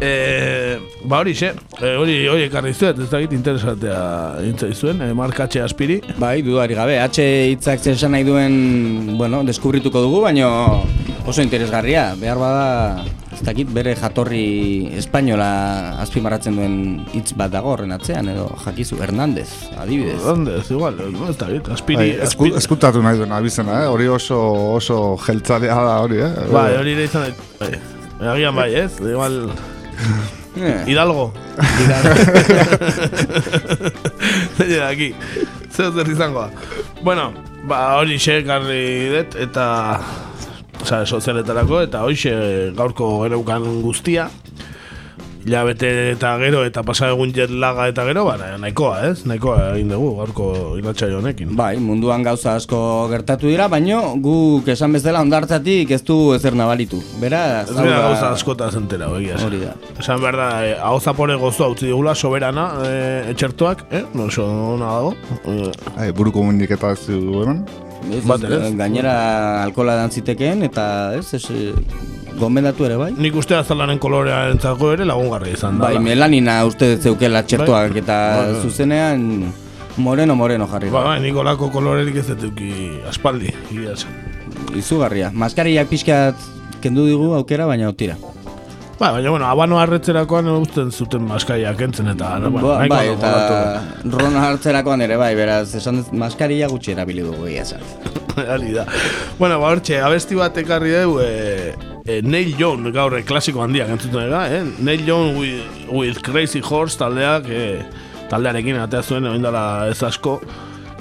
E, ba, hori, xe, e, hori, hori ekarri zuet, ez dakit interesatea intzai zuen, e, markatxe aspiri. Bai, dudari gabe, H hitzak esan nahi duen, bueno, deskubrituko dugu, baino oso interesgarria. Behar bada, ez dakit, bere jatorri espainola azpimarratzen duen hitz bat dago horren atzean, edo jakizu, Hernández, adibidez. Hernandez, igual, ez dakit, aspiri, Bai, esku, eskutatu nahi duen abizena, eh? hori oso, oso jeltzalea da hori, eh? Bai, hori ere izan bai. Agian bai, ez? Igual... Hidalgo. Zein aquí. Zer zer izango da. Bueno, ba, hori xe ekarri dut, eta... Osa, sozialetarako, eta hoxe gaurko gereukan guztia. Hilabete eta gero, eta pasa egun jet laga eta gero, ba, nahikoa, ez? Nahikoa egin dugu gaurko irratxai honekin. Bai, munduan gauza asko gertatu dira, baino guk esan bezala ondartzatik ez du ezer nabalitu. Beraz, Ez hau dira gauza askota zentera, egia. Hori da. Esan behar da, eh, hau zapore gozoa utzi digula, soberana, eh, etxertuak, eh? No, dago. Eh, Ai, ez du hemen? Ez, Bat ez, ez. gainera alkola dantzitekeen eta ez, ez, eh, gomendatu ere bai. Nik uste azalaren kolorea entzako ere lagungarri izan da. Bai, melanina uste zeukela txertuak Bai. eta Bai. zuzenean moreno moreno jarri. Ba, bai, nik olako kolorerik ez dut eduki aspaldi. Izugarria. Maskariak pixkat kendu digu aukera, baina tira. Ba, baina, bueno, abano harretzerakoan usten zuten maskaia kentzen eta... Ba, nahiko bai, eta rona hartzerakoan ere bai, beraz, esan dut maskaria gutxi erabili dugu egia esan. Hali da. Bueno, ba, hortxe, abesti bat ekarri dugu, e, e, Neil Young, gaur e, klasiko handiak entzuten ega, eh? Neil Young with, with Crazy Horse taldeak, e, taldearekin atea zuen, egin dela ez asko,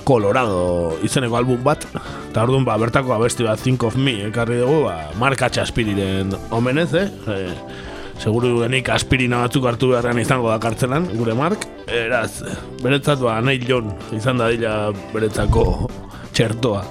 Colorado izeneko album bat, eta orduan ba, bertako abesti bat Think of Me ekarri dugu, ba, marka txaspiriren omenez, eh? E, seguru genik aspirina batzuk hartu beharrean izango da kartzelan, gure mark, eraz, beretzat ba, nahi jon, izan da dila beretzako txertoa.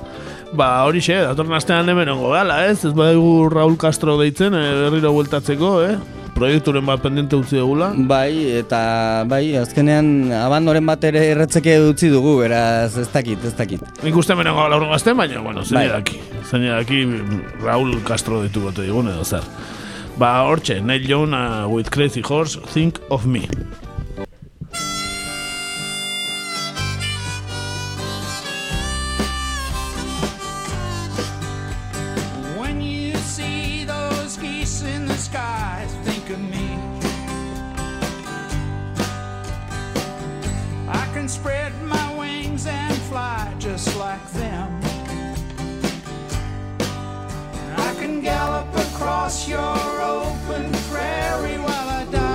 Ba, hori xe, datorren astean hemen ongo gala, ez? Ez badu Raul Castro deitzen, eh, berriro bueltatzeko, eh? proiekturen bat pendiente utzi dugula. Bai, eta bai, azkenean abandoren bat ere erretzeke utzi dugu, beraz ez dakit, ez dakit. Nik uste menengo gaur gazten, baina, bueno, zein Bai. daki. Zein daki Raul Castro ditu gote digun edo zer. Ba, hortxe, Neil Young uh, with Crazy Horse, Think of Me. When you see those geese in the sky, think of me. I can spread my wings and fly just like them. I can gallop across your open prairie while I dive